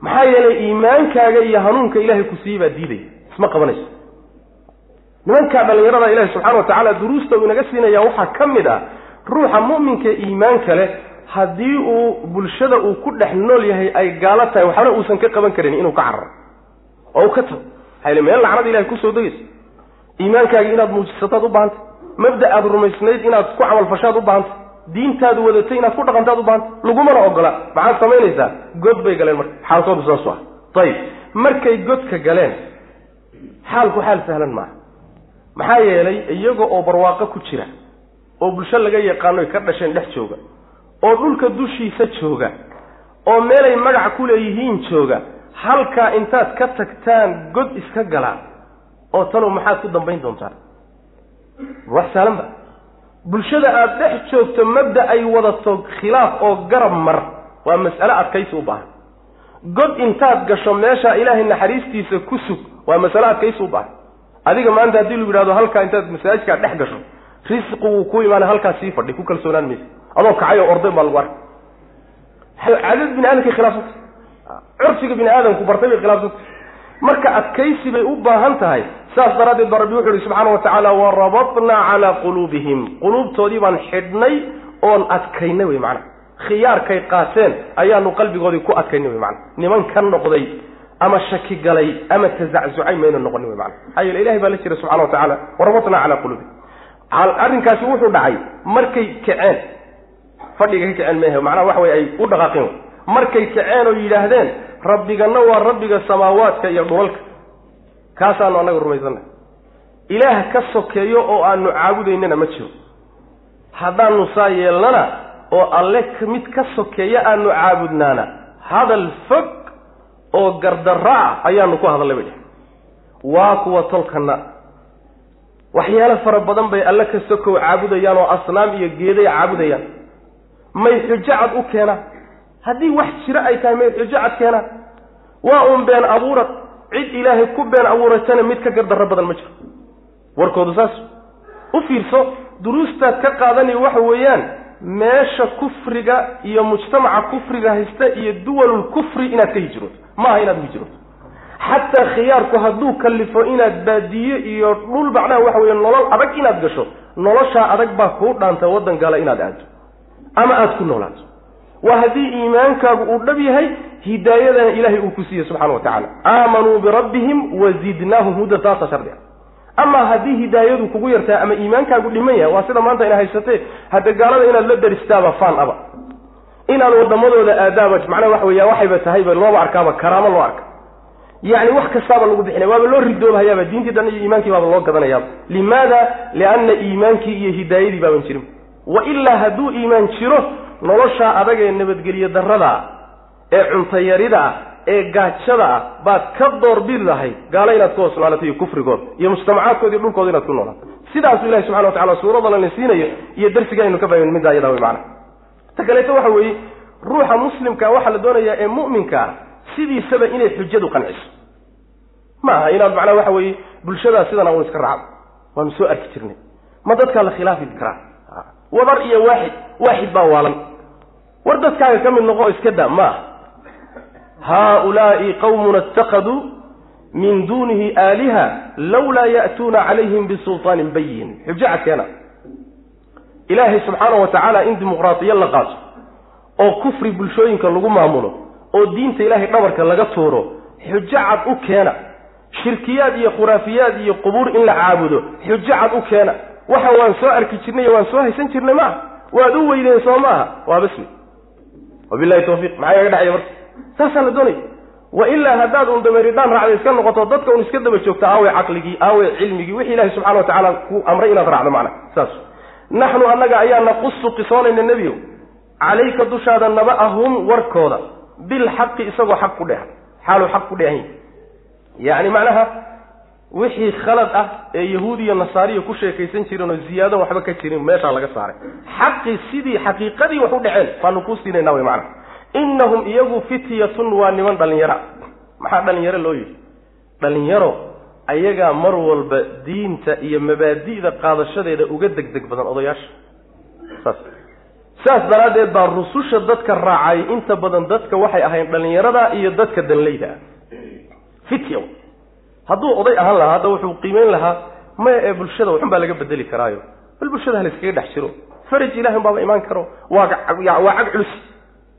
Maxaa yeelay iimaankaaga iyo hanuunka ilaahay ku siiyey baa diidaya. Isma qabanayso. Nimankaa dhallinyarada ilaahi subxana wa tacaala duruusta uu inaga siinaya waxaa ka mid ah ruuxa mu'minka iimaanka leh haddii uu bulshada uu ku dhex nool yahay ay gaalo tahay waxbana uusan ka qaban karin inuu ka cararo. Oo uu ka tago. Maxaa meel lacnada ilahay ku soo degayso. Iimaankaagi inaad muujisataad u baahantay. Mabda aad rumaysnayd inaad ku camalfashaad u baahantay diintaadu wadatay inaad ku dhaqantaad u baahantay lagumana ogola. Maxaad samaynaysaa? God bay galeen marka. Xaalkoodu saasu ah ayib markay godka galeen xaalku xaal sahlan maaha. Maxaa yeelay iyaga oo barwaaqo ku jira oo bulsho laga yaqaanoy ka dhasheen dhex jooga oo dhulka dushiisa jooga oo meelay magac ku leeyihiin jooga halkaa intaad ka tagtaan god iska galaa oo talow maxaad ku dambayn doontaan. Wax sahlan ba bulshada aada dhex joogto mabda ay wadato khilaaf oo garab mar. Waa mas'ale adkaysi u baahan. God intaad gasho meeshaa ilaahay naxariistiisa ku sug waa masale adkaysi u baahan. Adiga maanta haddii lu yidhahdo halkaa intaad masaajidkaa dhex gasho risqi wuu ku imaana halkaa sii fadhi ku kalsoonaan maysa. Adoo kacay oo orday baa lagu arkay caadad bini aadamkay khilaafsanta curfiga bini aadamku bartay bay khilaafsanta marka adkaysi bay u baahan tahay saas daraaddeed baa rabbi wuxu uhi subxaana wa tacaala warabatnaa calaa quluubihim. Quluubtoodii baan xidhnay oon adkaynay wey macana khiyaarkay qaateen ayaanu qalbigoodii ku adkaynay wey macana niman ka noqday ama shaki galay ama tazaczucay mayna noqonin wey macana maxaa yeele ilahay baa la jira subxana wa tacala warabatnaa calaa quluubihim. Arrinkaasi wuxuu dhacay markay kaceen fadhiga ka kaceen mehe macnaha waxa wey ay u dhaqaaqeen. Markay kaceen oo yidhaahdeen rabbiganna waa rabbiga samaawaadka iyo dhulalka kaasaanu annaga rumaysannahay ilaah ka sokeeyo oo aanu caabudaynana ma jiro. Haddaanu saa yeelnana oo alle mid ka sokeeya aanu caabudnaana hadal fog oo gardarro ah ayaanu ku hadallay bay dheh waa kuwa tolkanna. Waxyaalo fara badan bay alle ka sokow caabudayaan oo asnaam iyo geeday caabudayaan. May xujo cad u keenaan haddii wax jiro ay tahay may xujo cad keenaan waa uun been abuurad cid ilaahay ku been abuuratana mid ka gardarro badan ma jiro. Warkoodu saas u fiirso duruustaad ka qaadani waxa weeyaan meesha kufriga iyo mujtamaca kufriga haysta iyo duwalul kufri inaad ka hijrooto maaha inaad hijrooto xataa khiyaarku hadduu kallifo inaad baadiye iyo dhul macnaha waxa weeye nolol adag inaad gasho noloshaa adag baa kuu dhaanta waddan gala inaad aado ama aada ku noolaato waa haddii iimaankaagu uu dhab yahay hidaayadana ilaahay uu ku siiyey subxana wa tacaala. Aamanuu birabbihim wazidnaahum huda taasa shardi a amaa haddii hidaayadu kugu yartaa ama iimaankaagu dhiman yahay waa sida maanta ina haysatee hadda gaalada inaad la daristaaba faan aba. Inaad waddamadooda aadaaba macnaha waxa weya waxayba tahayba looba arkaaba karaamo loo arka. Yacni wax kastaaba lagu bixinaya waaba loo ridoobahayaaba diintii dhan iyo iimaankii baaba loo gadanayaaba. Limaada lianna iimaankii iyo hidaayadii baaban jirin. Wa ilaa hadduu iimaan jiro noloshaa adag ee nabadgelyo darrada ah ee cuntayarida ah ee gaajada ah baad ka doorbidi lahayd gaalo inaad ku hoos iyo kufrigood iyo mujtamacaadkoodi dhulkooda inaad ku noolaato sidaasuu ilahi subxana wa tacala suuradana la siinayo iyo darsiga aynu ka fahmin middaa iyadaa wey macana ta kaleeto waxa weeye ruuxa muslimka waxaa la doonayaa ee mu'minka ah sidiisaba inay xujadu qanciso. Ma aha inaad macnaha waxa weeye bulshadaa sidan un iska raacdo. Waanu soo arki jirnay. Ma dadkaa la khilaafi karaa wadar iyo waaxid waaxid baa waalan. War dadkaaga ka mid noqo iska daa ma aha. Haaulaai qawmuna itakaduu min duunihi aaliha lawlaa ya'tuuna calayhim bisulطaanin bayin xujo cadkeena. Ilaahay subxaana wa tacaala in dimuqraadiya la qaato oo kufri bulshooyinka lagu maamulo oo diinta ilaahay dhabarka laga tuuro xujo cad u keena. Shirkiyaad iyo khuraafiyaad iyo qubuur in la caabudo xujo cad u keena waxa waan soo arki jirnay waan soo haysan jirnay maaha waad u weydeen soo maaha waa bas wey wabilahi tawfiiq. Maxaa igaga dhacaya marka? Saasaa la doonaya wa ilaa haddaad un dameeridhaan raacda iska noqoto dadka un iska daba joogto aawey caqligii aawey cilmigii wixii ilahi subxana wa tacaala ku amray inaad raacdo macna. Saas. Naxnu annaga ayaa naqusu qisoonayna nebiyow calayka dushaada naba-ahum warkooda. Bilxaqi isagoo xaq ku dheehan. Xaaluu xaq ku dheehan. Yacni macnaha wixii khalad ah ee yahuud iyo nasaariya ku sheekaysan jireen oo ziyaado waxba ka jirin meeshaa laga saaray. Xaqii sidii xaqiiqadii wax u dhaceen baanu kuu siinayna way macana innahum iyagu fityatun waa niman dhallinyara. Maxaa dhallinyaro loo yidhi? Dhallinyaro ayagaa mar walba diinta iyo mabaadi'da qaadashadeeda uga deg deg badan odayaasha. Saas. Saas daraaddeed baa rususha dadka raacay inta badan dadka waxay ahayn dhallinyarada iyo dadka danleyda. Ah fitya hadduu oday ahaan lahaa hadda wuxuu qiimeyn lahaa maya ee bulshada waxun baa laga bedeli karaayo. Bal bulshada hala iskaga dhex jiro. Faraj ilahi baaba imaan karo. Waa cag culus.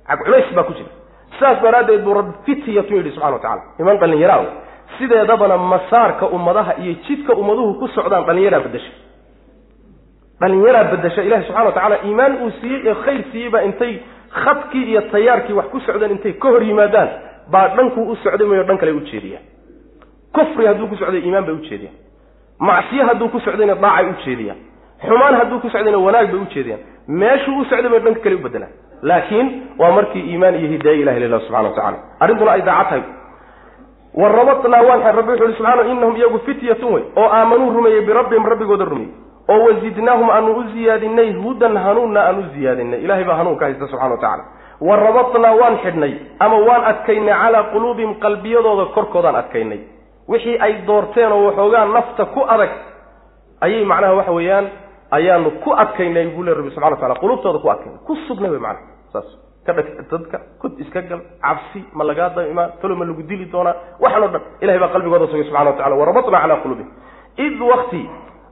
Cag culays baa ku jira. Saas daraaddeed buu rabbi fityatu yidhi subxana wa tacala niman dhallinyaraa wey sideedabana masaarka ummadaha iyo jidka ummaduhu ku socdaan dhallinyaraa bedesha dhallinyaraa bedesha ilahi subxana wa tacala iimaan uu siiyey ee khayr siiyey baa intay khadkii iyo tayaarkii wax ku socdeen intay ka hor yimaadaan baa dhankuu u socday mayo dhan kale ujeediyaan kufri hadduu ku socday iimaan bay ujeediyaan macsiye hadduu ku socdayna daacay ujeediyaan xumaan hadduu ku socdayna wanaag bay ujeediyaan meeshuu u socday bay dhanka kale u bedelaan laakiin waa markii iimaan iyo hidaaye ilahi lilah subxana wa tacala arrintuna ay daaca tahay. Wa rabatnaa waan rabbi wuxu uhi subxana innahum iyagu fityatun wey oo aamanuu rumeeyey birabbihim rabbigooda rumeeyey. Oo wazidnaahum aanu u ziyaadinay hudan hanuunna aan u ziyaadinay ilahay baa hanuun ka haysta subxana wa tacala wa rabatnaa waan xidhnay ama waan adkaynay calaa quluubihim qalbiyadooda korkoodaan adkaynay wixii ay doorteen oo waxoogaa nafta ku adag ayay macnaha waxa weeyaan ayaanu ku adkaynay buu le rabbi subxana wa tacala quluubtooda ku adkaynay ku sugnay wey macnaha. Saas ka dhag dadka kud iska gal cabsi ma lagaa daba imaan talo ma lagu dili doonaa waxaan o dhan ilahay baa qalbigooda sugay subxana wa tacala warabatnaa calaa quluubihim. Id wakti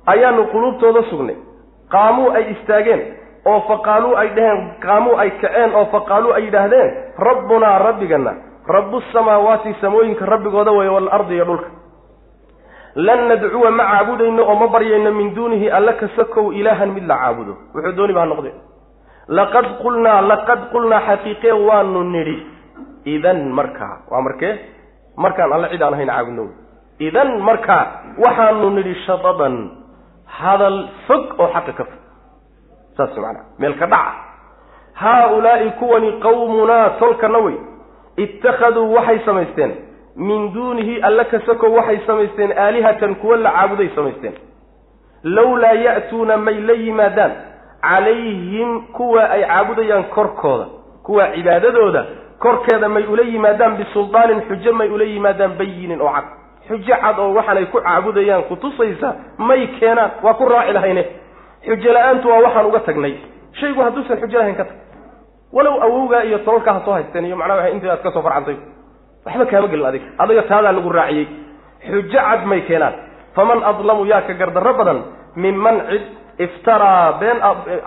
ayaanu quluubtooda sugnay. Qaamuu ay istaageen oo faqaaluu ay dheheen qaamuu ay kaceen oo faqaaluu ay yidhaahdeen rabbunaa rabbigana rabu samaawaati samooyinka rabbigooda weeye waalardi iyo dhulka. Lan nadcuwa ma caabudayno oo ma baryayno min duunihi alla kasakow ilaahan mid la caabudo. Wuxuu dooni ba ha noqde laqad qulnaa laqad qulnaa xaqiiqee waanu nidhi idan markaa waa markee? Markaan alle cid aan ahayn caabudno. Idan markaa waxaanu nidhi shadadan hadal fog oo xaqa ka fog. Saas maanaa meel ka dhaca. Haa-ulaa'i kuwani qawmunaa tolkana wey ittakhaduu waxay samaysteen min duunihi alla kasako waxay samaysteen aalihatan kuwa la caabuday samaysteen lowlaa ya'tuuna may la yimaadaan calayhim kuwa ay caabudayaan korkooda kuwa cibaadadooda korkeeda may ula yimaadaan bisuldaanin xujo may ula yimaadaan bayinin oo cad xujo cad oo waxaanay ku caabudayaan kutusaysa may keenaan waa ku raaci lahayne xujo la'aantu waa waxaan uga tagnay shaygu hadduusan xujo lahayn ka tag walow awowgaa iyo tololkaa ha soo haysteen iyo macnaha intii aad ka soo farcantay. Waxba kaama gelin adiga. Adiga taadaa lagu raaciyey. Xujo cad may keenaan. Faman adlamu yaa ka gardarro badan minman cid iftaraa been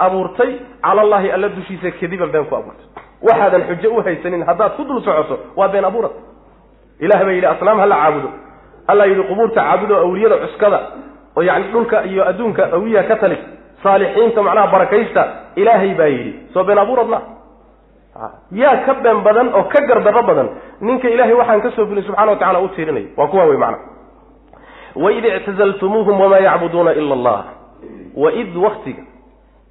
abuurtay cala allahi alla dushiisa kadiban been ku abuurtay. Waxaadan xujo u haysanin haddaad ku dul socoto waa been abuurad ilaah baa yidhi asnaam hala caabudo. Alla yidhi qubuurta caabudo awliyada cuskada oo yacni dhulka iyo adduunka awiyaha ka tali saalixiinta macnaha barakaysta ilaahay baa yidhi. Soo been abuurad ma yaa ka been badan oo ka gardarro badan ninka ilaahay waxaan ka soo bilin subxana wa tacala u tiirinaya waa kuwa wey macna. Waid ictazaltumuuhum wamaa yacbuduuna ila allah. Waid waktiga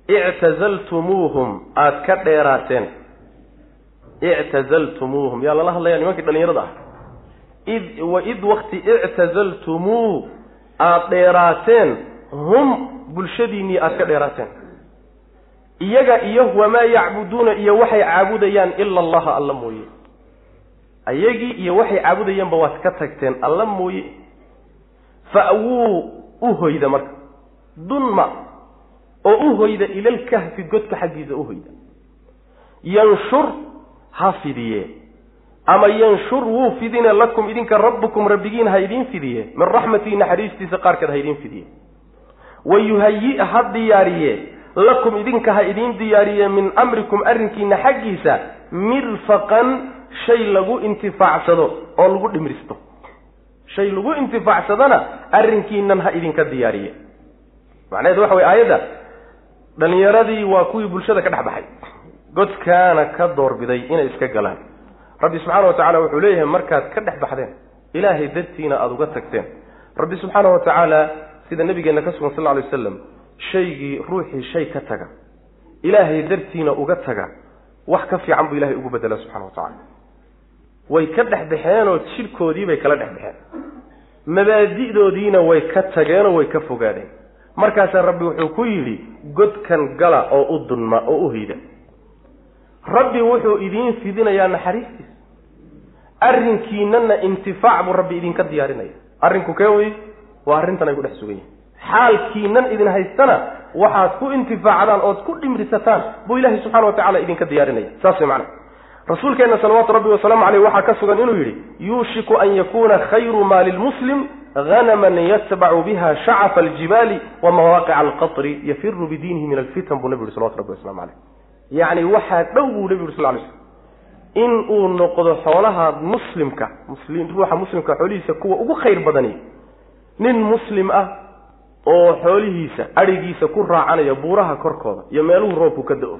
ictazaltumuuhum aada ka dheeraateen. Ictazaltumuuhum yaa lala hadlaya nimankii dhalinyarada ah. Id waid wakti ictazaltumuu aada dheeraateen. Hum bulshadiinnii aada ka dheeraateen iyaga iyo wamaa yacbuduuna iyo waxay caabudayaan ila allaha alla mooye. Ayagii iyo waxay caabudayaanba waad ka tagteen alla mooye. Fa'wuu u hoyda marka. Dunma oo u hoyda ilalkahfi godka xaggiisa u hoyda. Yanshur ha fidiye. Ama yanshur wuu fidine lakum idinka rabbukum rabbigiin ha idiin fidiye. Min raxmatihi naxariistiisa qaarkeed ha idiin fidiye. Wa yuhayi ha diyaariye lakum idinka ha idiin diyaariye min amrikum arrinkiina xaggiisa mirfaqan shay lagu intifaacsado oo lagu dhimristo. Shay lagu intifaacsadana arrinkiinan ha idinka diyaariye. Macnaheedu waxa weye aayadda dhalinyaradii waa kuwii bulshada ka dhex baxay godkaana ka doorbiday inay iska galaan. Rabbi subxaana wa tacaala wuxuu leeyahay markaad ka dhex baxdeen ilaahay dartiina aada uga tagteen. Rabbi subxaana wa tacaala sida nabigeenna ka sugan sal lla alay waslam shaygii ruuxii shay ka taga ilaahay dartiina uga taga wax ka fiican buu ilahay ugu bedela subxana wa tacaala. Way ka dhexbaxeenoo jidhkoodii bay kala dhexbaxeen mabaadi'doodiina way ka tageenoo way ka fogaadeen. Markaasaa rabbi wuxuu ku yidhi godkan gala oo u dunma oo u hoyda rabbi wuxuu idiin fidinayaa naxariistiisa. Arrinkiinana intifaac buu rabbi idinka diyaarinaya. Arrinku kee wey waa arrintan ay ku dhex sugan yihiin xaalkiinan idin haystana waxaad ku intifaacdaan ood ku dhimrisataan buu ilaahay subxana wa tacala idinka diyaarinaya. Saas way macana rasuulkeenna salawaatu rabbi wasalaamu caleyh waxaa ka sugan inuu yidhi yuushiku an yakuuna khayru maali lmuslim hanaman yatbacu biha shacafa aljibaali wa mawaaqica alqatri yafiru bidiinihi min alfitan buu nabi yuhi salawatu rabbi waslamu caleyh yacni waxaa dhow buu nabi yuri sal lay slm in uu noqdo xoolaha muslimka muslim ruuxa muslimka xoolihiisa kuwa ugu khayr badani nin muslim ah oo xoolihiisa adhigiisa ku raacanaya buuraha korkooda iyo meeluhu roobku ka da'o.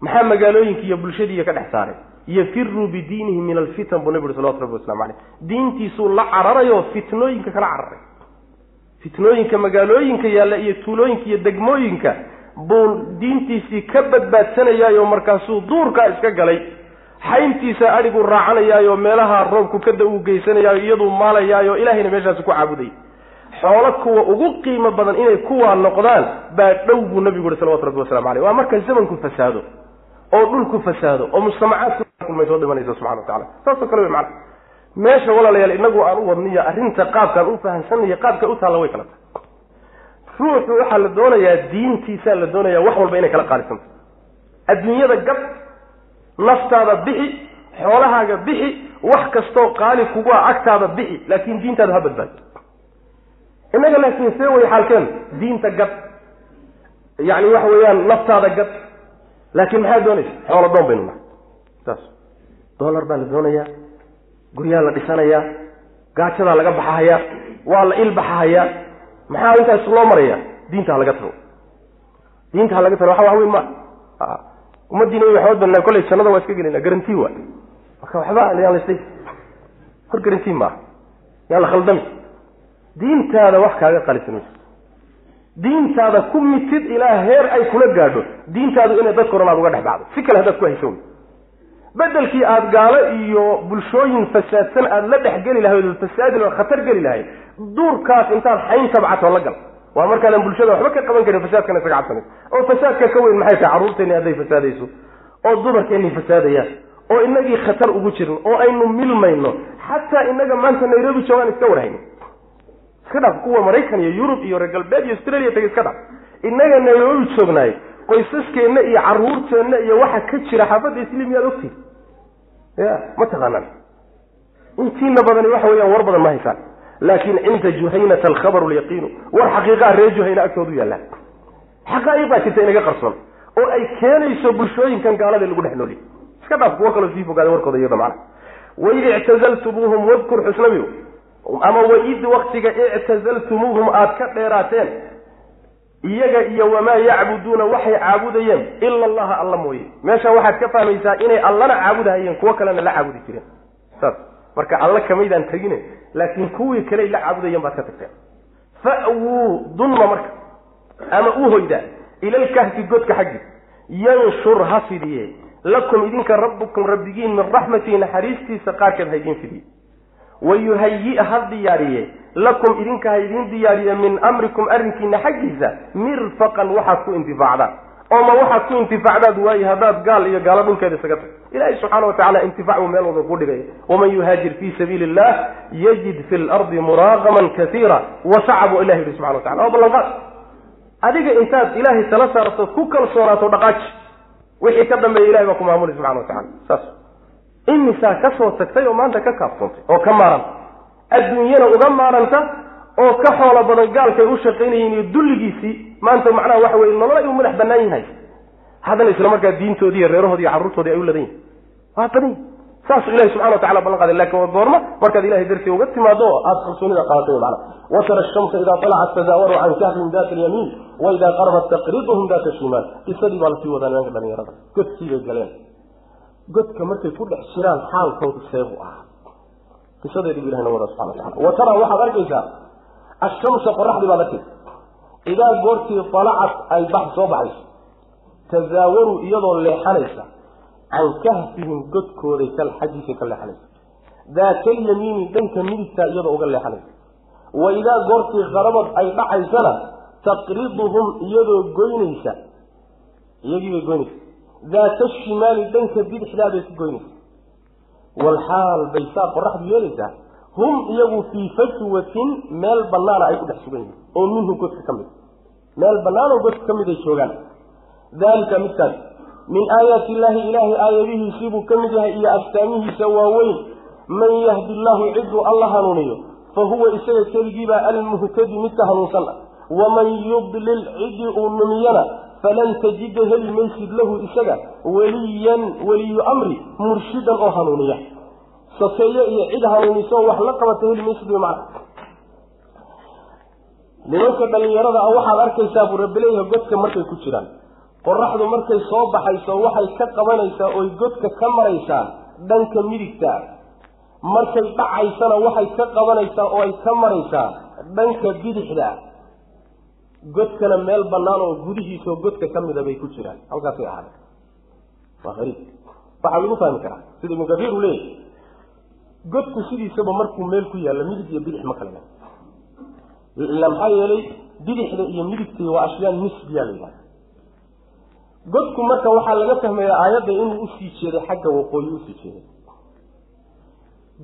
Maxaa magaalooyinka iyo bulshadiiya ka dhex saaray? Yafiruu bidiinihi min alfitan buu nabi uri salawatu rabbi waslamu caleyh diintiisuu la cararayo fitnooyinka kala cararay. Fitnooyinka magaalooyinka yaalla iyo tuulooyinka iyo degmooyinka buu diintiisii ka badbaadsanayaayo markaasuu duurkaa iska galay. Xayntiisa adhiguu raacanayaayo meelaha roobku kada uu geysanayaayo iyaduu maalayaayo ilahayna meeshaasi ku caabuday xoolo kuwa ugu qiimo badan inay kuwaa noqdaan baa dhow buu nabigu yihi salawatu rabbi waslamu aleyh waa marka zamanku fasaado oo dhulku fasaado oo mujtamacaadkulmay soo dhimanaysa subxana wa tacala saasoo kale wey macana meesha walaalayaal inagu aan u wadniyo arrinta qaabkaan u fahamsanayo qaabka u taalla way kala tahay. Ruuxu waxaa la doonayaa diintiisaa la doonayaa wax walba inay kala qaalisanto adduunyada gab naftaada bixi xoolahaaga bixi wax kastoo qaali kugu a agtaada bixi laakin diintaada ha badbaado innaga laakiin see way xaalkeenu diinta gad yacni waxa weeyaan naftaada gad laakiin maxaad doonaysa? Xoolo doon baynu nahay. Saas dollar baa la doonayaa. Guryaa la dhisanayaa. Gaajadaa laga baxahayaa waa la ilbaxahayaa maxaa intaas loo maraya? Diinta ha laga tago. Diinta ha laga tago. Waxa wax weyn maa ummadiina way waxba banaa kollay jannada waa iska gelina garanti waa. Marka waxba yaan hor garanti maaha yaan la khaldami diintaada wax kaaga qalisan mayso diintaada ku mitid ilaa heer ay kula gaadho. Diintaadu inay oran aad uga dhex bacdo si kale haddaad ku wey bedelkii aada gaalo iyo bulshooyin fasaadsan aada la dhex geli lahayd oo fasaadi oo khatar geli lahayd duurkaas intaad xayn tabcato la gal. Waa markaadan bulshada waxba ka qaban karin fasaadkana isaga cabsanay oo fasaadka ka weyn maxay tahay carruurteenni hadday fasaadayso? Oo dumarkeenni fasaadayaan oo inagii khatar ugu jirin? Oo aynu milmayno? Xataa inaga maanta nairobi joogaan iska warhayno iska dhaaf kuwa maraykan iyo yurub iyo reer galbeed iyo australia taga iska dhaaf innaga nairobi joognaay qoysaskeenna iyo caruurteenna iyo waxa ka jira xaafadda islimiyaad ogtihin ya ma taqaanaan. Intiina badani waxa weeyaan war badan ma haysaan. Laakin cinda juhaynata alkhabaru lyaqiinu war xaqiiqaa reer juhayna agtoodu yaallaan xaqaa'iq baa jirta inaga qarsoon oo ay keenayso bulshooyinkan gaalada lagu dhex nooliyay iska dhaaf kuwo kaloo sii fogaada warkooda iyada macana waid ictazaltumuuhum wadkur xusnabiyo ama waid waktiga ictazaltumuuhum aada ka dheeraateen. Iyaga iyo wamaa yacbuduuna waxay caabudayeen ila allaha alla mooye. Meesha waxaad ka fahmaysaa inay allana caabudahayeen kuwo kalena la caabudi jireen. Saas. Marka alla kamaydaan tegine laakiin kuwii kaley la caabudayeen baad ka tagteen. Fa'wuu dunma marka. Ama u hoyda ilalkahfi godka xaggiis yanshur ha fidiye lakum idinka rabbukum rabbigiin min raxmatihi naxariistiisa qaarkeed ha idiin fidiye wayuhayi ha diyaariye lakum idinka ha idiin diyaariye min amrikum arrinkiina xaggiisa. Mirfaqan waxaad ku intifaacdaan oo ma waxaad ku intifaacdaad waaye haddaad gaal iyo gaalo dhulkeeda isaga tag. Ilaahay subxaana wa tacala intifaac buu meel walba ku dhigaya waman yuhaajir fii sabiili illah yajid fi lardi muraaqaman kaiira wasaca buu ilah yihi subxana wa tacala oo ballanqaad. Adiga intaad ilaahay tala saartood ku kalsoonaato dhaqaaji. Wixii ka dambeeya ilahay baa ku maamulay subxana wa tacala saas imisaa ka soo tagtay oo maanta ka kaaftoontay oo ka maaranta adduunyana uga maaranta oo ka xoolo badan gaalkay u shaqaynayeen iyo dulligiisii maanta macnaha waxa weye nolol ay u madax bannaan yahay. Haddana isla markaa diintoodii iyo reerahoodii iyo carruurtoodii ay u ladan yihiin waa badan yihiin saasuu ilahi subxana wa tacala ballan qaaday laakiin waa goorma markaad ilahay dartii uga timaado oo aada kalsoonida qaadatay wy macana watara ashamsa idaa talacat tazaawaru can kahfihim data alyamiin wa idaa qarabat taqriduhum data shimaal qisadii baa la sii wadaa nimanka dhalinyarada godkii bay galeen godka markay ku dhex jiraan xaalkoodu seebu ahaa. Qisadeedii bu ilahi na wada subxana wa tacala wa taraa waxaad arkaysaa ashamsa qoraxdii baad arkaysa idaa goortii falacad ay bax soo baxayso tasaawaruu iyadoo leexanaysa can kahfihim godkooday xaggiisa ka leexanaysa. Daatalyamiini dhanka midigtaa iyadoo uga leexanaysa. Wa idaa goortii kharabad ay dhacaysana taqriduhum iyadoo goynaysa. Iyagiibay goynaysa daata shimaali dhanka bidixdaabay ku goynaysa walxaal bay saa qoraxdu yeelaysaa hum iyagu fii fajwatin meel banaana ay ku dhex sugan yihiin oo minhu godka ka mid meel bannaan oo godka ka mid ay joogaan daalika midkaas min aayaati illaahi ilaahay aayadihiisiibuu ka mid yahay iyo astaamihiisa waaweyn man yahdi illaahu ciduu alla hanuuniyo fa huwa isaga keligiibaa almuhtadi midka hanuunsan ah waman yudlil ciddii uu numiyana falan tajida heli maysid lahu isaga weliyan weliyu amri murshidan oo hanuuniya. Sateeye iyo cid hanuuniso wax la qabata heli maysid wy macna nimanka dhalinyarada ah waxaad arkaysaa buu rabbileeyahay godka markay ku jiraan. Qoraxdu markay soo baxayso waxay ka qabanaysaa oy godka ka maraysaa dhanka midigta. Markay dhacaysana waxay ka qabanaysaa oo ay ka maraysaa dhanka bidixda godkana meel bannaan oo gudihiisaoo godka ka mida bay ku jiraan. Halkaasay ahaada waa ariib waxaa lagu fahmi karaa sida ibnu kabiir uu leeyahy godku sidiisaba markuu meel ku yaallo midig iyo bidix ma kala le ila maxaa yeelay bidixda iyo midigtii waa ashyaa nisbiya la yidhahda godku marka waxaa laga fahmayaa aayadda inuu u sii jeeday xagga waqooyi u sii jeeday.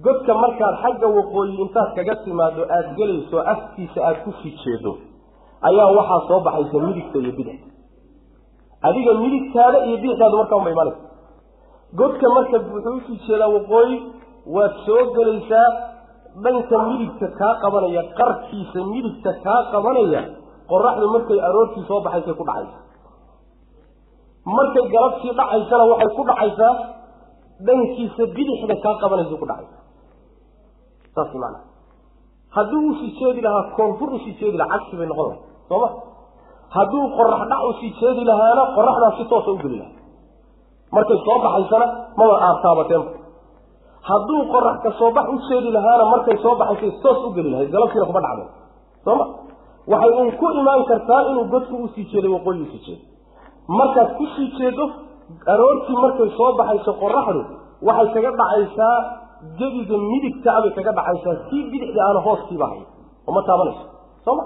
Godka markaad xagga waqooyi intaad kaga timaado aada gelayso afkiisa aada ku sii jeedo ayaa waxaa soo baxaysa midigta iyo bidix. Adiga midigtaada iyo bidixdaadu markaa unba imaanaysa godka marka wuxuu u sii jeedaa waqooyi waad soo gelaysaa dhanka midigta kaa qabanaya qarkiisa midigta kaa qabanaya qoraxdu markay aroortii soo baxaysay ku dhacaysa. Markay galabtii dhacaysana waxay ku dhacaysaa dhankiisa bidixda kaa qabanaysa ku dhacaysa. Saas maana haddii u sii jeedi lahaa koonfur u sii jeedi lahaa cagsi bay noqon lahay sooma hadduu qorax dhac u sii jeedi lahaana qoraxdaa si toosa u geli lahaa. Markay soo baxaysana maba aad taabateenba hadduu qorax ka soo bax u jeedi lahaana markay soo baxaysay toos u geli lahayd galabtiina kuma dhacdeen sooma waxay uun ku imaan kartaa inuu godku u sii jeeday waqooyi u sii jeedo markaad ku sii jeedo aroortii markay soo baxayso qoraxdu waxay kaga dhacaysaa gebiga midigtaa bay kaga dhacaysaa sii bidixda aana hooskiiba hay oma taabanayso. Sooma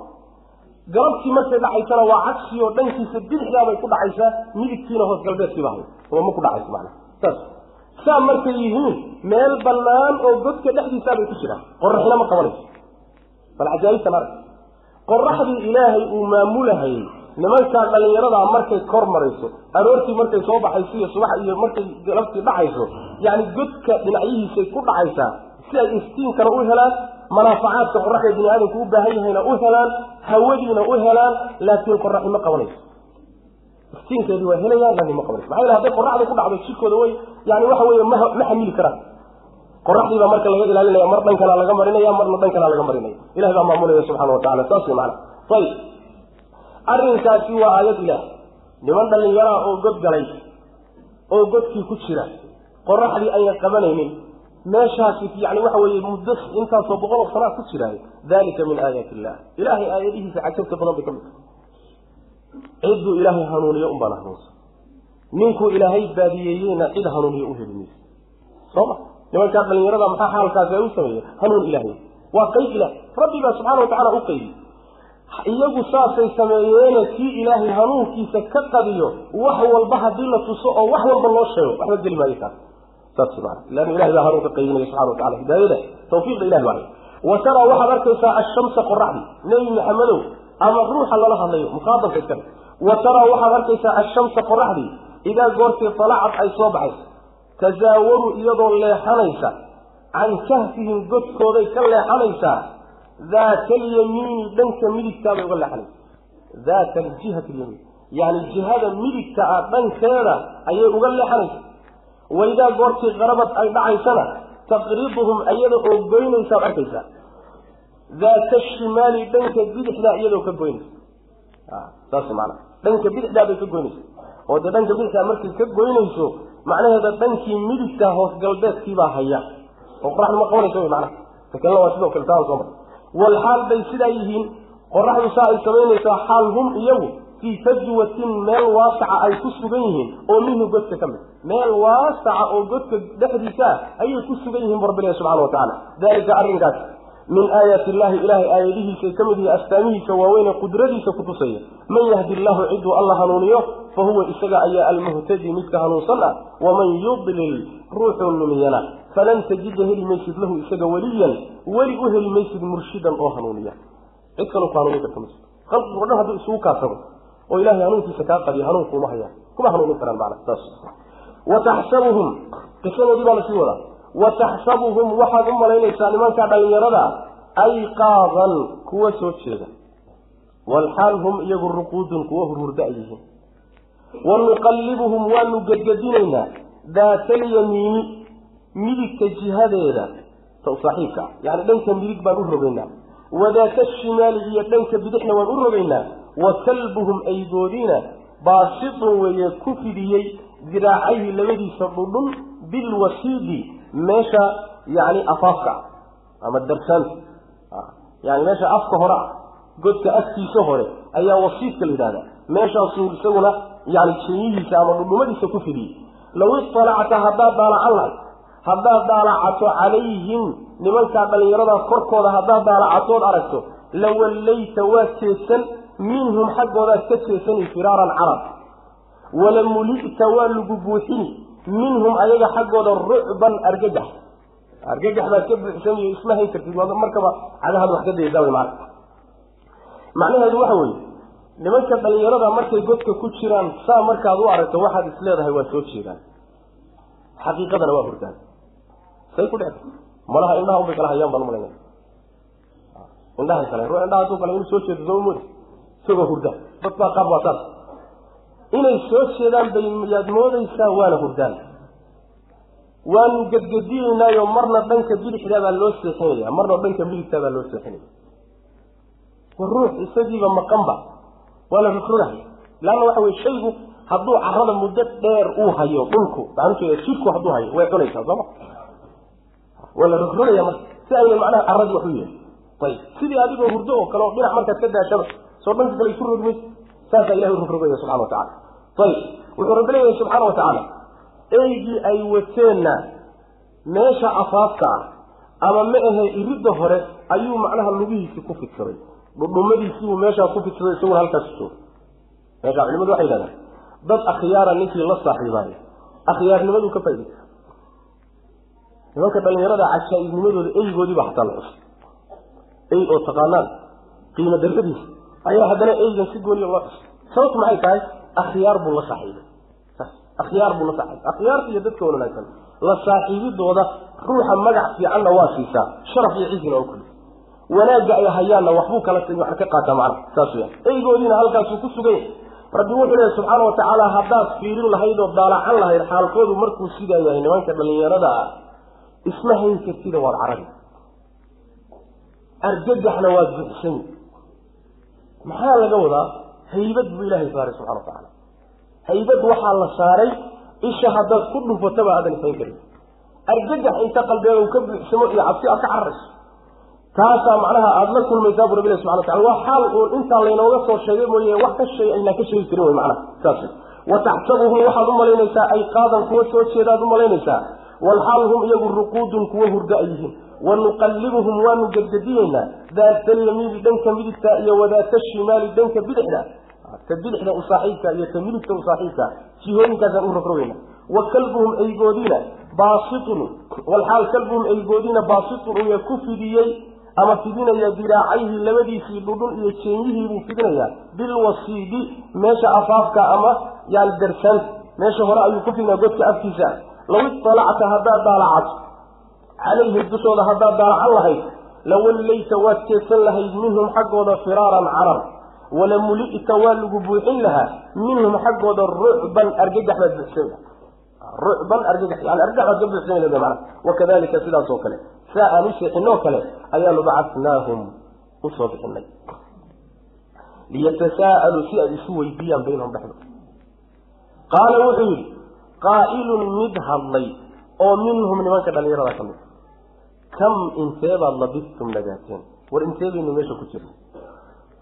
galabtii markay dhacaysana waa cagsi oo dhankiisa bidixdaabay ku dhacaysaa midigtiina hoos galbeedkiiba hay oma ma ku dhacayso macana saas saa markay yihiin meel bannaan oo godka dhexdiisaabay ku jiraan. Qoraxina ma qabanayso. Bal cajaa'ibtan arag. Qoraxdii ilaahay uu maamulahayey nimankaa dhalinyaradaa markay kor marayso aroortii markay soo baxayso iyo subax iyo markay galabtii dhacayso yacni godka dhinacyihiisay ku dhacaysaa si ay istiinkana u helaan manaafacaadka qoraxda bini aadamku u baahan yahayna u helaan hawadiina u helaan laakiin qoraxi ma qabanayso iftiinkeedii waa helayaan laakiin ma qabanayso maxaa yele hadday qoraxda ku dhacdo jidkooda way yani waxa weeye ma ma xamili karaan. Qoraxdii baa marka laga ilaalinaya mar dhankana laga marinaya marna dhankana laga marinaya. Ilahi baa maamulaya subxana wa tacala saas macana ayib arrinkaasi waa aayad ilaah. Niman dhallinyaraha oo god galay oo godkii ku jira qoraxdii ayna qabanaynin meeshaasi yani waxa weeye muddo intaasoo boqol oo sanaa ku jiraayo dalika min aayaati illah ilaahay aayadihiisa cajabta badan bay ka mid tahay. Cidduu ilaahay hanuuniyo unbaana hanuunsan. Ninkuu ilaahay baadiyeeyeyna cid hanuuniyo u heli mayso sooma nimankaa dhalinyarada maxaa xaalkaasi ay u sameeyeen? Hanuun ilaahay. Waa qayb ilaah. Rabbi baa subxana wa tacala u qaybi iyagu saasay sameeyeene kii ilaahay hanuunkiisa ka qadiyo wax walba haddii la tuso oo wax walba loo sheego. Waxba geli maayo kaas saas maana leanna ilahay baa hanuun ka qaybinaya subxana wa tacala hidaayada. Tawfiiqda ilahi baa wa taraa waxaad arkaysaa ashamsa qoraxdi nebi maxamedow ama ruuxa lala hadlayo mukhaatabka iskale wa taraa waxaad arkaysaa ashamsa qoraxdii idaa goortii talacad ay soo baxayso tasaawaru iyadoo leexanaysa. Can kahfihim godkooday ka leexanaysaa daata alyamiini dhanka midigtaabay uga leexanaysa. Daata jihati alyamiin. Yani jihada midigta ah dhankeeda ayay uga leexanaysa waidaa goortii qarabad ay dhacaysana taqriduhum iyada oo goynaysaad arkaysaa. Daata shimaali dhanka bidixdaa iyadoo ka goynaysa. Saas maana. Dhanka bidixdaabay ka goynaysa. Oo dee dhanka bidixdaa markay ka goynayso macnaheeda dhankii midigtaa hoos galbeedkiibaa haya. Oo qoraxdu ma qabanaysa wy macnaha ta kalena waa sidoo kale taa soo mar walxaal bay sidaa yihiin. Qoraxdu saa ay samaynaysaa xaal hum iyagu fii fajwatin meel waasaca ay ku sugan yihiin oo minhu godka ka mid. Meel waasaca oo godka dhexdiisa ah ayay ku sugan yihiin barbileh subxana wa tacala dalika arrinkaas min aayaati illahi ilahay aayadihiisa ka mid yihi astaamihiisa waaweyne qudradiisa kutusaya man yahdi illahu ciduu alla hanuuniyo fa huwa isaga ayaa almuhtadi midka hanuunsan ah waman yudlil ruuxuu lumiyana. Falan tajida heli maysid lahu isaga weliyan weli u heli maysid murshidan oo hanuuniya. Cid kaloo ku hanuunin karta ma khalqigo dhan hadduu isugu kaasabo oo ilahay hanuunkiisa kaa qadiya hanuunka uma hayaan kuma hanuunin karaan macna saas. Wataxsabuhum qisadoodii baa la sii wadaa. Wataxsabuhum waxaad u malaynaysaa nimankaa dhalinyarada ayqaadan kuwa soo jeeda. Walxaal hum iyagu ruquudun kuwa hurhurda ay yihiin. Wanuqallibuhum waanu gedgedinaynaa daatalyamiini midigta jihadeeda saaxiibka yani dhanka midig baan u rogaynaa. Wadaata shimaali iyo dhanka bidixna waan u rogaynaa wa kalbuhum aygoodiina baasitun weeye ku fidiyey diraacayhi labadiisa dhudhun bilwasiidi meesha yani afaafka ama darsaanta yani meesha afka hore ah godka afkiisa hore ayaa wasiidka la yidhahda meeshaasuu isaguna yani jiniyihiisa ama dhudhumadiisa ku fidiyey. Low iطalacta haddaad daalacan lahay haddaad daalacato calayhim nimankaa dhallinyarada korkooda haddaad daalacatood aragto lawallayta waad jeedsan minhum xaggoodaad ka jeesani firaaran carab. Wala muli'ta waa lagu buuxini minhum ayaga xaggooda rucban argagax. Argagax baad ka buuxsaniyo isma hayn kartid markaba cagahaad wax ka daydaa wy maana macnaheedu waxa weeye nimanka dhallinyarada markay godka ku jiraan saa markaad u aragto waxaad is leedahay waa soo jeedaan. Xaqiiqadana waa hurdaan. Say ku dhec malaha indhaha unbay kala hayaan baan umalayna indhahay kale ruux indhaha hadduu kale inuu soo jeedo soo moodi isagoo hurda. Dad baa qaab waa saas inay soo jeedaan bay yaad moodaysaa waana hurdaan. Waanu gedgediyeynaayo marna dhanka bidixdaa baa loo seexinaya marna dhanka midigtaa baa loo seexinaya war ruux isagiiba maqanba waa la rogrogahay leanna waxa weye shaygu hadduu carada muddo dheer uu hayo dhulku maxaan ujeeda jidhku hadduu hayo way cunaysaa sooma waa la rogrogaya marka si ayna macnaha caradii wax u yeelin ayib sidii adigoo hurdo oo kale oo dhinac markaad ka daashaba soo dhanka kale rogi mayso saasaa ilahay u rogrogaya subxana wa tacala ayib wuxuu rabbi leeyahay subxaana wa tacaala eygii ay wateenna meesha afaafka ah ama ma ahe iridda hore ayuu macnaha lugihiisii ku fidsaday dhudhumadiisiibuu meeshaa ku fidsaday isaguna halkaas jooga meeshaa culimadu waxay yidhahdaan dad akhyaara ninkii la saaxiibaayo akhyaarnimaduu ka faaidaysa nimanka dhalinyarada cajaa'ibnimadooda eygoodiiba xataa la xusay ey oo taqaanaan qiimo darradiisa ayaa haddana eygan si gooniya loo xusay sababtu maxay tahay? Akhyaar buu la saaxiibay. Akhyaar buu la saaxiibay. Akhyaarta iyo dadka wanaagsan. La saaxiibidooda ruuxa magac fiicanna waa siisaa. Sharaf iyo cizina oo kuli wanaagga ay hayaanna waxbuu kala wax ka qaataa macna saas weya eygoodiina halkaasuu ku sugan yahay rabbi wuxuu leehay subxaana wa tacaala haddaad fiirin lahayd oo daalacan lahayd xaalkoodu markuu sidaa yahay nimanka dhallinyarada ah isma hayn kartida waad carabi argagaxna waad buuxsani maxaa laga wadaa? Haybad buu ilaahay saaray subxana wa tacaala haybad waxaa la saaray isha haddaad ku dhufataba aadan ishayn karin. Argagax inta qalbeega uu ka buuxsamo iyo cabsi aad ka cararayso. Taasaa macnaha aada la kulmaysaa bu rabbi ilahi subxana watacala waa xaal uun intaa laynooga soo sheegay mooye wax ka shay aynaan ka sheegi karin wey macnaha saas. Wa taxsabuhum waxaad u malaynaysaa ayqaadan kuwa soo jeedaad u malaynaysaa. Walxaal hum iyagu ruquudun kuwa hurda ay yihiin wanuqallibuhum waanu gedgediyeynaa daata alyamiini dhanka midigta iyo wadaata shimaali dhanka bidixda ta bidixda u iyo ta midigta u saaxiibka jihooyinkaasaan u rogrogeyna wa kalbuhum eygoodiina baasitun walxaal kalbuhum eygoodiina baasitun uya ku fidiyey ama fidinaya diraacayhi labadiisii dhudhun iyo jeenyihiibuu fidinayaa bilwasiidi meesha afaafka ama yani darsaanta meesha hore ayuu ku fidinaya godka afkiisa law iطalacta haddaad daalacato calayhi dushooda haddaad daalacan lahayd lawallayta waad jeedsan lahayd minhum xaggooda firaaran carar wala muli'ta waa lagu buuxin lahaa minhum xaggooda rucban argagax baad buuxsan rucban argagax yani argagax baad ka buuxsan lahayd macana wakadalika sidaas oo kale saa aan u seexinoo kale ayaanu bacadnaahum u soo bixinay. Liyatasaa'aluu si ay isu weydiiyaan baynahum dhexdooda qaala wuxuu yidhi qaa'ilun mid hadlay oo minhum nimanka dhallinyarada ka mid kam inteebaad labistum nagaateen war intee baynu meesha ku jirna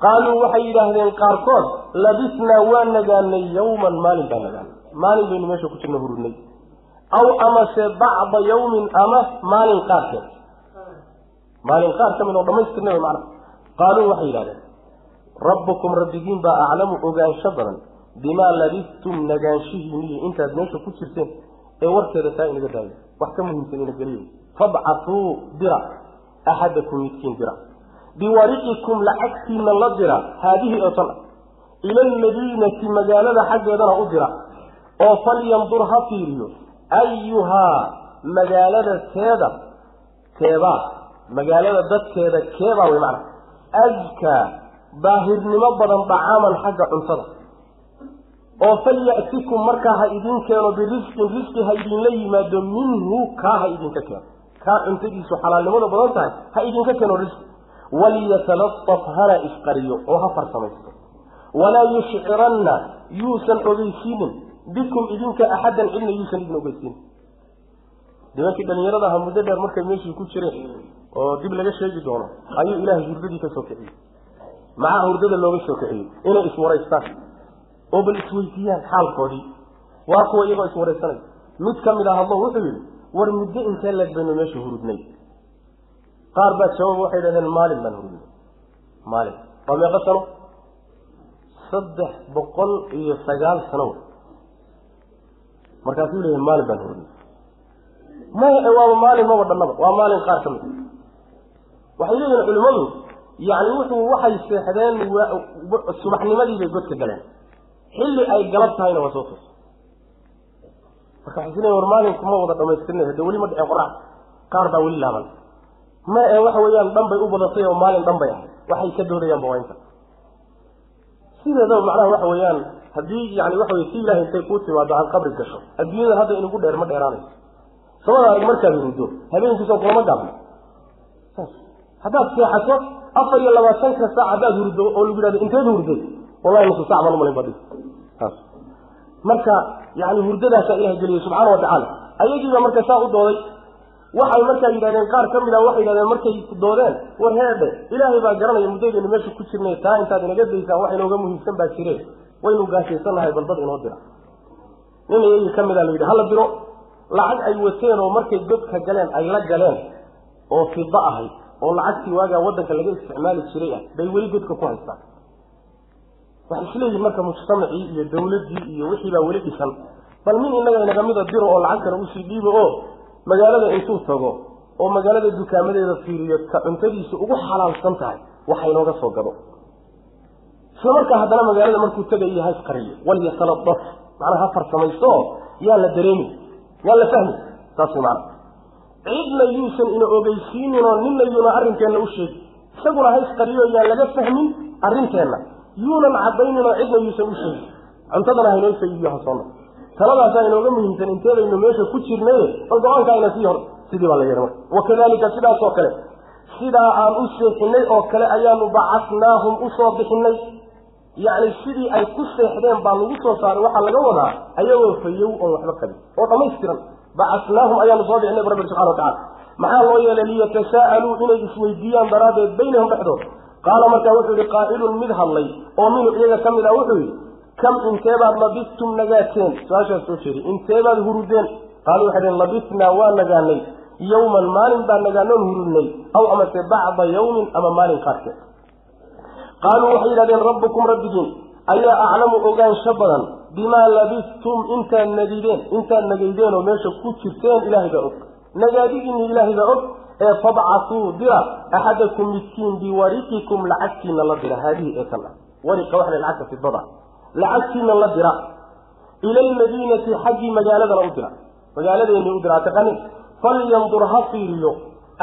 qaaluu waxay yidhaahdeen qaarkood labisnaa waa nagaanay yawman maalin baa nagaanay maalin baynu meesha ku jirna hurudnay aw amase bacda yawmin ama maalin qaarkeed. Maalin qaar ka mid oo dhamaystirnay macna. Qaaluu waxay yidhahdeen rabbukum rabbigiin baa aclamu ogaansho badan bimaa labistum nagaanshihiiniyo intaad meesha ku jirteen ee warkeeda taa inaga daayo. Wax ka muhiimsan ina geliyo fabcatuu dira axadakum midkiin dira biwariqikum lacagtiina la dira haadihi oo tan ila almadiinati magaalada xaggeedana u dira oo falyandur ha fiiriyo ayuhaa magaalada teeda keebaa magaalada dadkeeda keebaa wey macana askaa daahirnimo badan dhacaaman xagga cuntada oo falya'tikum markaa ha idin keeno birisqin risqi ha idinla yimaado minhu kaa ha idinka keeno kaa cuntadiisu xalaalnimada badan tahay ha idinka keeno risqi. waliyatalataf hana isqariyo oo ha farsamaysto. walaa yushciranna yuusan ogeysiinin bikum idinka axaddan cidna yuusan idin ogeysiinin nimankii dhalinyarada aha muddo dheer markay meeshii ku jireen oo dib laga sheegi doono ayuu ilaahay hurdadii ka soo kiciyey maxaa hurdada looga soo kiciyey inay iswaraystaan oo bal isweydiiyaan xaalkoodii waa kuwa iyagoo iswaraysanay mid ka mid ah hadlo wuxuu yidhi war muddo intee leeg baynu meesha hurudnay? Qaar baa jawaab waxay dhahdeen maalin baan hurudnay. Maalin. Waa meeqa sano? Saddex boqol iyo sagaal sano markaasuu leeyahay maalin baan hurudnay. Maya waaba maalin maba dhannaba waa maalin qaar ka mid waxay leeyihiin culimmadu yacni wuxuu waxay seexdeen subaxnimadii bay godka galeen. Xilli ay galab tahayna waa soo tus marka isleeyiin war maalinku ma wada dhamaystirnay hade weli ma dhicin qorax qaar baa weli laaban. Ma ee waxa weeyaan dhan bay u badatay oo maalin dhan bay ahayd. Waxay ka doodayaanba waa inta sideedaba macnaha waxa weeyaan haddii yani waxa weye si ilahay intay kuu timaado aad qabri gasho adduunyada hadda inugu dheer ma dheeraanayso samada arag markaad hurdo habeenkiisoo kulama gaabno. Haddaad seexato afar iyo labaatanka saac haddaad hurdo oo lagu yidhahdo inteed hurday wallahi nusu sac baan umalayn badhi marka yani hurdadaasaa ilahay geliyay subxaana wa tacaala. Ayagiiba marka saa u dooday. Waxay markaa yidhahdeen qaar ka mid a waxay yidhahdeen markay doodeen war heedhe ilaahay baa garanaya muddadaynu meesha ku jirnay taa intaad inaga daysaan wax inooga muhiimsan baa jire waynu gaashaysannahay bal dad inoo dira. Nin iyagii ka mid a la yidhi hala diro lacag ay wateen oo markay godka galeen ay la galeen oo fida ahayd oo lacagtii waagaa waddanka laga isticmaali jiray ah bay weli godka ku haystaan waxay isleeyihin marka mujtamacii iyo dawladdii iyo wixii baa weli dhisan. Bal min inaga inaga mida diro oo lacag kale u sii dhiibo oo magaalada intuu tago oo magaalada dukaamadeeda fiiriyo ka cuntadiisu ugu xalaalsan tahay waxa inooga soo gado. Isla markaa haddana magaalada markuu tegayo ha isqariyo walyatalabaf macnaa ha farsamaysto yaa la dareemi yaa la fahmi saas way macana cidna yuusan ina ogeysiininoo ninna yuuna arrinkeenna u sheegi isaguna ha isqariyo yaan laga fahmin arrinteenna yuunan caddayninoo cidna yuusan u sheegin. Cuntadana haynoo faydiyo ha soona taladaasaa inooga muhiimsan inteedaynu meesha ku jirnaye bal go'aankaayna sii hor sidii baa la yeeha marka. Wakadalika sidaas oo kale sidaa aan u seexinay oo kale ayaanu bacasnaahum u soo bixinay. Yacni sidii ay ku seexdeen baa lagu soo saaray waxaa laga wadaa ayagoo fayow oon waxba qabin oo dhammaystiran. Bacasnaahum ayaanu soo bixinay rabbi subxana wa maxaa loo yeelay liyatasaa'aluu inay isweydiiyaan daraaddeed baynahum dhexdood qaala markaa wuxuu yihi qaa'ilun mid hadlay oo minhu iyaga ka mid ah wuxuu yidhi kam inteebaad labistum nagaateen? Su'aashaas soo inteebaad hurudeen. Qaaluu waxay dheen labisnaa waa nagaanay. Yawman maalin baa nagaanoon hurudnay. Aw amase bacda yawmin ama maalin qaarkeed qaaluu waxay yidhahdeen rabbukum rabbigiin ayaa aclamu ogaansho badan bimaa labistum intaad nagideen intaad nagaydeen oo meesha ku jirteen ilaahay baa og. Nagaadigiinni ilaahay baa og ee fabcasuu dira axadakum midkiin biwariqikum lacagtiina la dira. Haadihi ee tan ah wariqa waxa lacagta fidada lacagtiina la dira. Ila almadiinati xaggii magaaladana u dira. Magaaladeeni u dira taqanin falyandur ha fiiriyo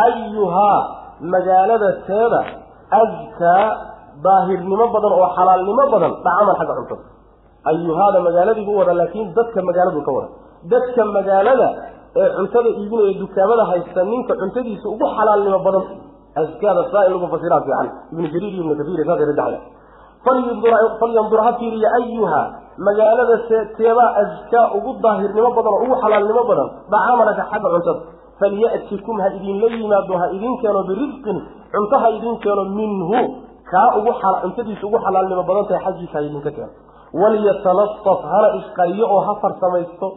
ayuhaa magaalada teeda askaa daahirnimo badan oo xalaalnimo badan dhacaman xagga cuntada. Ayuhaada magaaladiibu u wada laakiin dadka magaaladu ka wada. Dadka magaalada ee cuntada iibinaya dukaamada haysta ninka cuntadiisa ugu xalaalnimo badan askaada saa in lagu fasiraa fiican ibnu jariir ibnu kasiir saasay rajaxaya falyandur ha fiiriya ayuha magaalada teebaa askaa ugu daahirnimo badan oo ugu xalaalnimo badan dhacamanaka xagga cuntada. Falya'tikum ha idinla yimaado ha idin keeno birisqin cunto ha idin keeno minhu kaa ugu cuntadiisa ugu xalaalnimo badan tahay xaggiisa ha idinka keeno. Walyatalafaf hana isqariyo oo ha farsamaysto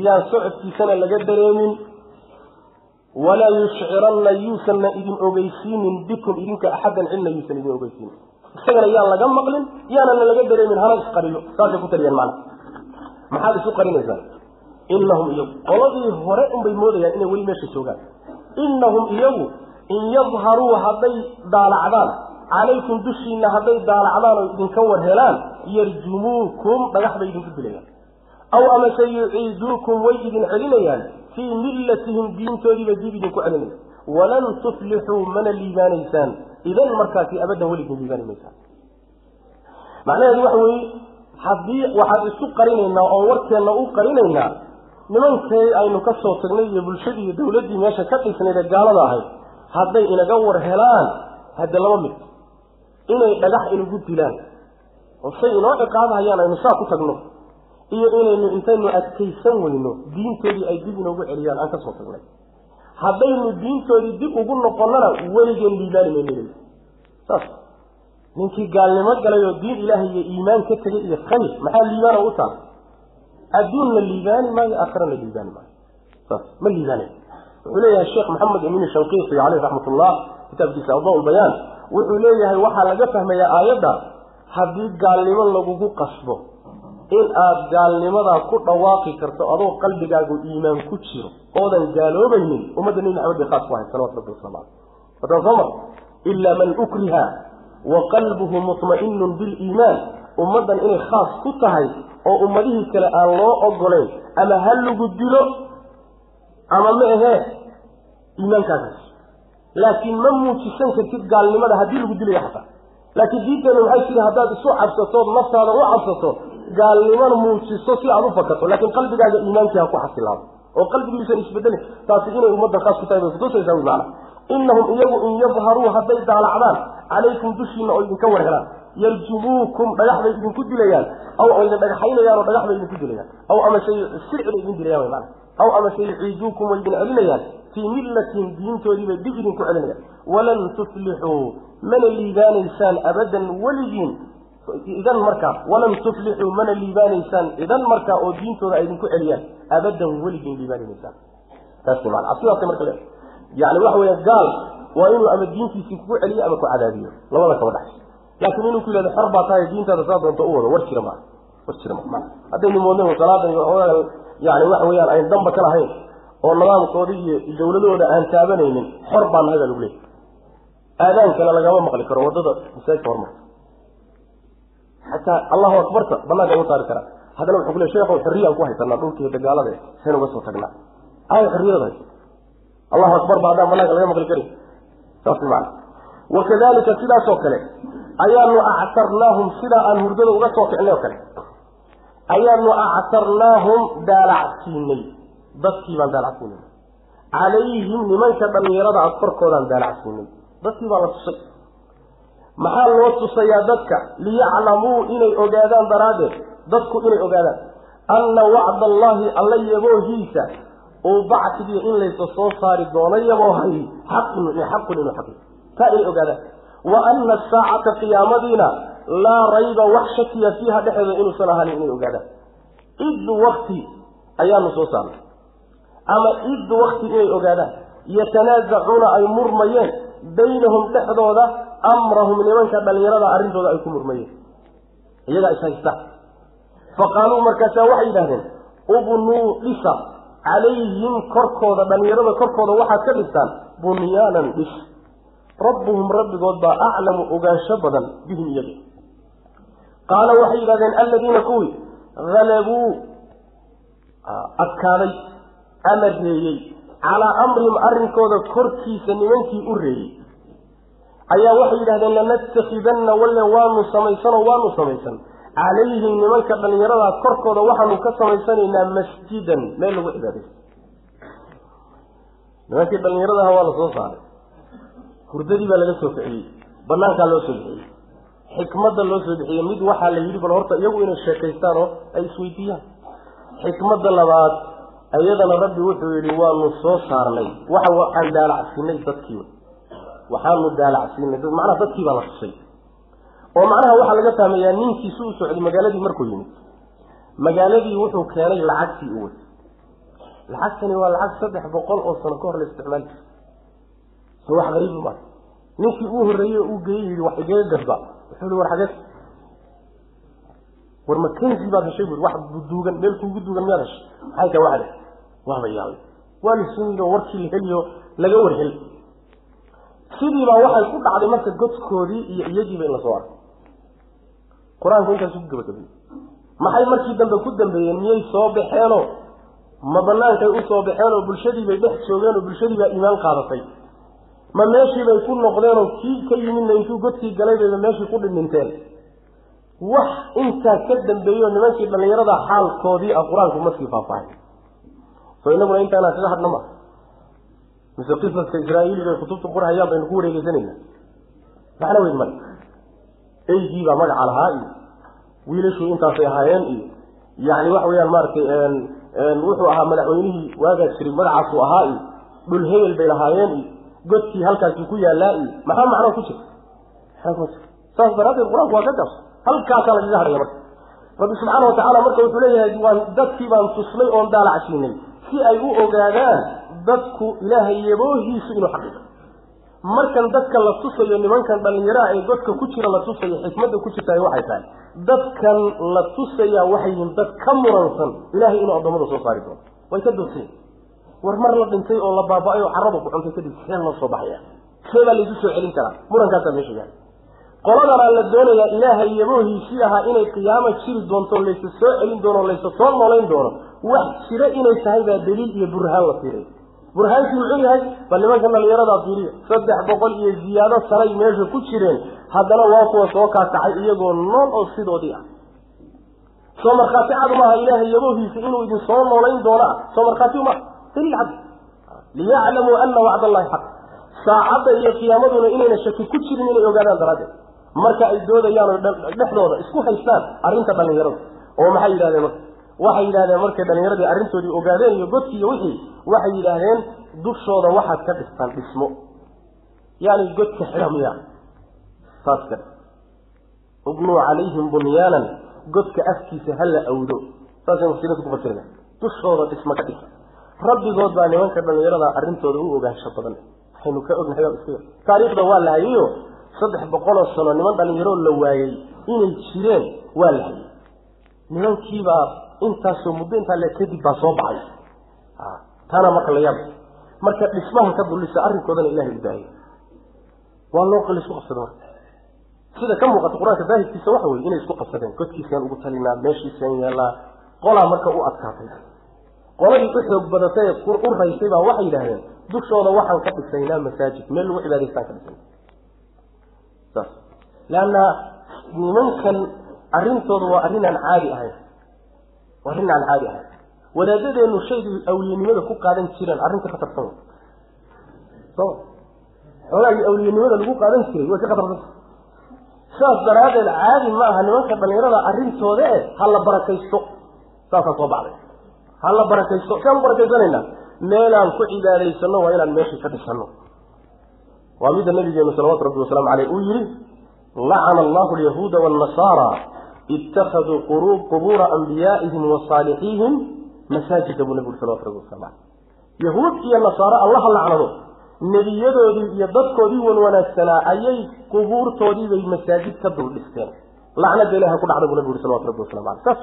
iyaan socodkiisana laga dareemin walaa yushciranna yuusanna idin ogeysiinin bikum idinka axaddan cidna yuusan idin ogeysiinin isagana yaan laga maqlin yaanana laga dareemin hana isqariyo saasay ku taliyeen macna maxaad isu qarinaysaa? Inahum iyagu. Qoladii hore unbay moodayaan inay weli meesha joogaan. Inahum iyagu in yadharuu hadday daalacdaan calaykum dushiina hadday daalacdaan oo idinka war helaan yarjumuukum dhagax bay idinku dilayaan aw amase yuciiduukum way idin celinayaan. Fii millatihim diintoodiibay dib idinku celinaya walan tuflixuu mana liibaanaysaan. Idan markaasi abaddan weligin liibaani maysaan. Macnaheedu waxa weeye haddii waxaan isu qarinaynaa oo warkeenna u qarinaynaa nimankii aynu ka soo tagnay iyo bulshadii iyo dawladdii meesha ka dhisnayd ee gaalada ahayd hadday inaga war helaan hadde laba mid. Inay dhagax inagu dilaan. Oo say inoo ciqaabahayaan aynu saa ku tagno iyo inaynu intaynu adkaysan weyno diintoodii ay dib inoogu celiyaan aan ka soo tagnay haddaynu diintoodii dib ugu noqonnana weligeen liibaani mayno saas. Ninkii gaalnimo galay oo diin ilaahay iyo iimaan ka tegay iyo khayr maxaa liibaana u taal? Adduunna liibaani maayo aakhirana liibaani maayo. Saas. Ma liibaanay wuxuu leeyahay sheekh maxamed amin shanqiisi caleyh raxmat ullah kitaabkiisa awdaa lbayaan wuxuu leeyahay waxaa laga fahmayaa aayadda haddii gaalnimo lagugu qasbo in aad gaalnimadaa ku dhawaaqi karto adoo qalbigaagu iimaan ku jiro oodan gaaloobaynin ummadda nebi maxamed bay khaas ku ahayd salawatu rabbi wasalam aleh wataan soo mar ilaa man ukriha wa qalbuhu mutma'inun biliimaan ummaddan inay khaas ku tahay oo ummadihii kale aan loo ogolayn ama ha lagu dilo ama ma ahee iimaankaagaas laakiin ma muujisan kartid gaalnimada haddii lagu dilayo xataa. Laakiin diinteenu maxay tiri haddaad isu cabsatood naftaada u cabsato gaalnimana muujiso si aad u fakato laakiin qalbigaaga iimaankii ha ku xasilaado. Oo qalbigiisan isbedelin taasi inay ummaddan khaas ku tahay bay kutusaysaa wy maana inahum iyagu in yadharuu hadday daalacdaan calaykum dushiina oo idinka war helaan yarjumuukum dhagax bay idinku dilayaan. Aw idin dhagaxaynayaan oo dhagax bay idinku dilayaan. Aw amase sirci bay idin dilayaan mana aw amase yuciiduukum way idin celinayaan. Fii millatin diintoodii bay dib idinku celinayaan. Walan tuflixuu mana liibaanaysaan abadan weligiin idan markaa walan tuflixuu mana liibaanaysaan idan markaa oo diintooda ay idinku celiyaan abadan weligiin liibaani maysaan taas mana sidaasay marka le yani waxa weya gaal waa inuu ama diintiisii kugu celiyo ama ku cadaabiyo labada kaba dhaxay laakiin inuu ku yihahdo xor baa tahay diintaada saa doonto u wado war jira maa war jira ma haddaynu moodna salaada yani waxa weyaan ayn damba ka lahayn oo nidaamkooda iyo dawladooda aan taabanaynin xor baa nahay baa lagu leeyay aadaankana lagama maqli karo waddada masaajidka hormarta xataa allahu akbarta banaanka uga saari karaa. Haddana wuxuu kule sheekhow xorriyaan ku haysanaa dhulkiiyo dagaalada sayn uga soo tagnaa. Aaya xorriyada haysa allahu akbar ba haddaan banaanka laga maqli karin. Saas maana wakadalika sidaasoo kale ayaanu actarnaahum sidaa aan hurdada uga soo kicnay oo kale. Ayaanu actarnaahum daalacsiinay dadkii baan daalacsiinay calayhim nimanka dhallinyarada ah korkoodaan daalacsiinay dadkii baa la tusay maxaa loo tusayaa dadka? Liyaclamuu inay ogaadaan daraaddeed. Dadku inay ogaadaan. Anna wacda allaahi alla yaboohiisa uu bacsigiyo in laysa soo saari doono yaboohay xaqun xaqun inuu xaqi taa inay ogaadaan. Wa ana asaacata qiyaamadiina laa rayba wax shakiya fiiha dhexeeda inuusan ahanin inay ogaadaan. Id wakti ayaanu soo saarnay. Ama id wakti inay ogaadaan. Yatanaasacuuna ay murmayeen baynahum dhexdooda amrahum nimanka dhallinyarada arrintooda ay ku murmayeen. Iyagaa is haysta fa qaaluu markaasaa waxay yidhahdeen ubnuu dhisa calayhim korkooda dhallinyarada korkooda waxaad ka dhistaan bunyaanan dhis rabbuhum rabbigood baa aclamu ogaansho badan bihim iyaga qaala waxay yidhahdeen alladiina kuwii halabuu adkaaday ama reeyey calaa amrihim arrinkooda korkiisa nimankii u reeyey ayaa waxay yidhahdeen lanattakhidanna walle waanu samaysanoo waanu samaysan. Calayhim nimanka dhallinyaradaa korkooda waxaanu ka samaysanaynaa masjidan. Meel lagu cibaadaysto. Nimankii dhallinyaradaha waa la soo saaray. Hurdadii baa laga soo bixiyey. Banaankaa loo soo bixiyey. Xikmadda loo soo bixiyey. Mid waxaa la yidhi bal horta iyagu inay sheekaystaan oo ay isweydiiyaan. Xikmadda labaad iyadana rabbi wuxuu yidhi waanu soo saarnay. Waxa waxaan daalacsiinay dadkii waxaanu daalacsiinay. Macnaha dadkii baa la tusay oo macnaha waxaa laga fahmayaa ninkiisu u socday magaaladii markuu yimid. Magaaladii wuxuu keenay lacagtii u watay lacagtani waa lacag saddex boqol oo sano ka hor la isticmaali jira so wax gariib ma ninkii uu horreeyey uu geeyey yidhi wax igaga gasba wuxuu hi war xageed war makenzi baad heshay bui wax duugan meel kuugu duugan miyaad heshay. Maxay tahay waxde waaba yaabay waa la sumiyo warkii la heliyo laga warhel sidiibaa waxay ku dhacday marka godkoodii iyo iyagiiba in la soo arkay. Qur'aanku intaas ku gabagabay maxay markii dambe ku dambeeyeen? Miyay soo baxeenoo? Ma banaankay u soo baxeen oo bulshadiibay dhex joogeen oo bulshadiibaa iimaan qaadatay. Ma meeshiibay ku noqdeenoo kii ka yimidna intuu godkii galay bayba meeshii ku dhindhinteen. Wax intaa ka dambeeyo nimankii dhallinyarada xaalkoodii ah qur'aanku ma sii faahfaahay so inaguna intaanaa kaga hadhna ma mise qisaska israa'iili bay kutubta qorhayaan baynu ku wareegeysanayna macna weyn male. Eygiibaa magaca lahaa iyo wiilashuu intaasay ahaayeen iyo yani waxa weyaan maaragtay wuxuu ahaa madaxweynihii waagaas jiray magacaasuu ahaa iyo dhul hebel bay lahaayeen iyo godkii halkaasuu ku yaallaa iyo maxaa macnoo ku jira? Saas daraaddeed qur'aanku waa ka gaabso halkaasaa lagaga hadhaya marka. Rabbi subxaana watacaala marka wuxuu leeyahay waan dadkii baan tusnay oon daalacsiinay si ay u ogaadaan dadku ilaahay yaboohiisu inuu xaqiiqo. Markan dadka la tusayo nimankan dhallinyaraha ee godka ku jira la tusayo xikmadda ku jirtaay waxay tahay. Dadkan la tusaya waxay yihiin dad ka muransan ilaahay inuu addoommada soo saari doono. Way ka doorsayen war mar la dhintay oo la baaba-ay oo carradu ku cuntay kadib see loo soo baxaya. See baa laysu soo celin karaa. Murankaasaa meesha yaalla qoladanaa la doonayaa ilaahay yaboohiisii ahaa inay qiyaamo jiri doonto laysa soo celin doono laysa soo noolayn doono wax jira inay tahay baa daliil iyo burhaan la fiiray burhaankii muxuu yahay bal nimanka dhalinyaradaa fiiriya saddex boqol iyo ziyaado sanay meesha ku jireen haddana waa kuwa soo kaakacay iyagoo nool oo sidoodii ah soo markhaati cad maaha ilaahay yaboohiisa inuu idin soo noolayn doono ah soo markhaati maaha daliil cad liyaclamuu ana wacd allahi xaq saacadda iyo qiyaamaduna inayna shaki ku jirin inay ogaadaan daraaddeed marka ay doodayaan oo dhexdooda isku haystaan arrinta dhallinyarada oo maxay yidhahdeen marka waxay yidhahdeen markay dhallinyaradii arrintoodii ogaadeen iyo godkii iyo wixii waxay yidhaahdeen dushooda waxaad ka dhistaan dhismo. Yani godka xidha miya ubnuu calayhim bunyaanan godka afkiisa hala awdo. Saasay mufsiriinta ku fasirina dushooda dhismo ka dhisa rabbigood baa nimanka dhallinyarada arrintooda u ogaansho badan. Waxaynu ka ognahay waa iska taariikhda waa la hayayo saddex boqoloo sano niman dhallinyaroo la waayey inay jireen waa la hayay. Nimankiibaa intaasoo muddo intaa le kadib baa soo baxay. Taana marka la yaab. Marka dhismaha ka dullisa arrinkoodana ilahay u daayay waa loo qali isku qabsada marka sida ka muuqata qur'aanka daahirkiisa waxa weye inay isku qabsadeen. Godkiisaan ugu talinaa meeshiisaan yeelaa qolaa marka u adkaatay. Qoladii u xoog badatay u raysay baa waxay yidhahdeen dushooda waxaan ka dhisaynaa masaajid. Meel lagu cibaadaystaan ka dhisay saas. Leanna nimankan arrintooda waa arrin aan caadi ahayn waa arrin aan caadi ahayn wadaadadeenu shaygii awliyanimada ku qaadan jireen arrinta ka tarsan so xoogaagii awliyanimada lagu qaadan jiray way ka khatarsan saas daraaddeed caadi ma aha nimanka dhallinyarada arrintooda e ha la barakaysto. Saasaa soo baxday. Ha la barakaysto. Siaan u barakaysanaynaa. Meelaan ku cibaadaysano waa inaan meeshii ka dhisano waa midda nabigeenu salawatu rabbi wasalaamu caleyh uu yihi lacana allahu alyahuuda waannasaara ittakhaduu qubuura anbiyaa'ihim wa saalixiihim masaajida buu nabi uri salawatu caleyh yahuud iyo nasaaro allaha lacnado nebiyadoodii iyo dadkoodii wan wanaagsanaa ayay qubuurtoodiibay masaajid ka dul dhisteen lacnada ilaha ku dhacda buu nabi uri salawatu rabbi waslamu caleyh saas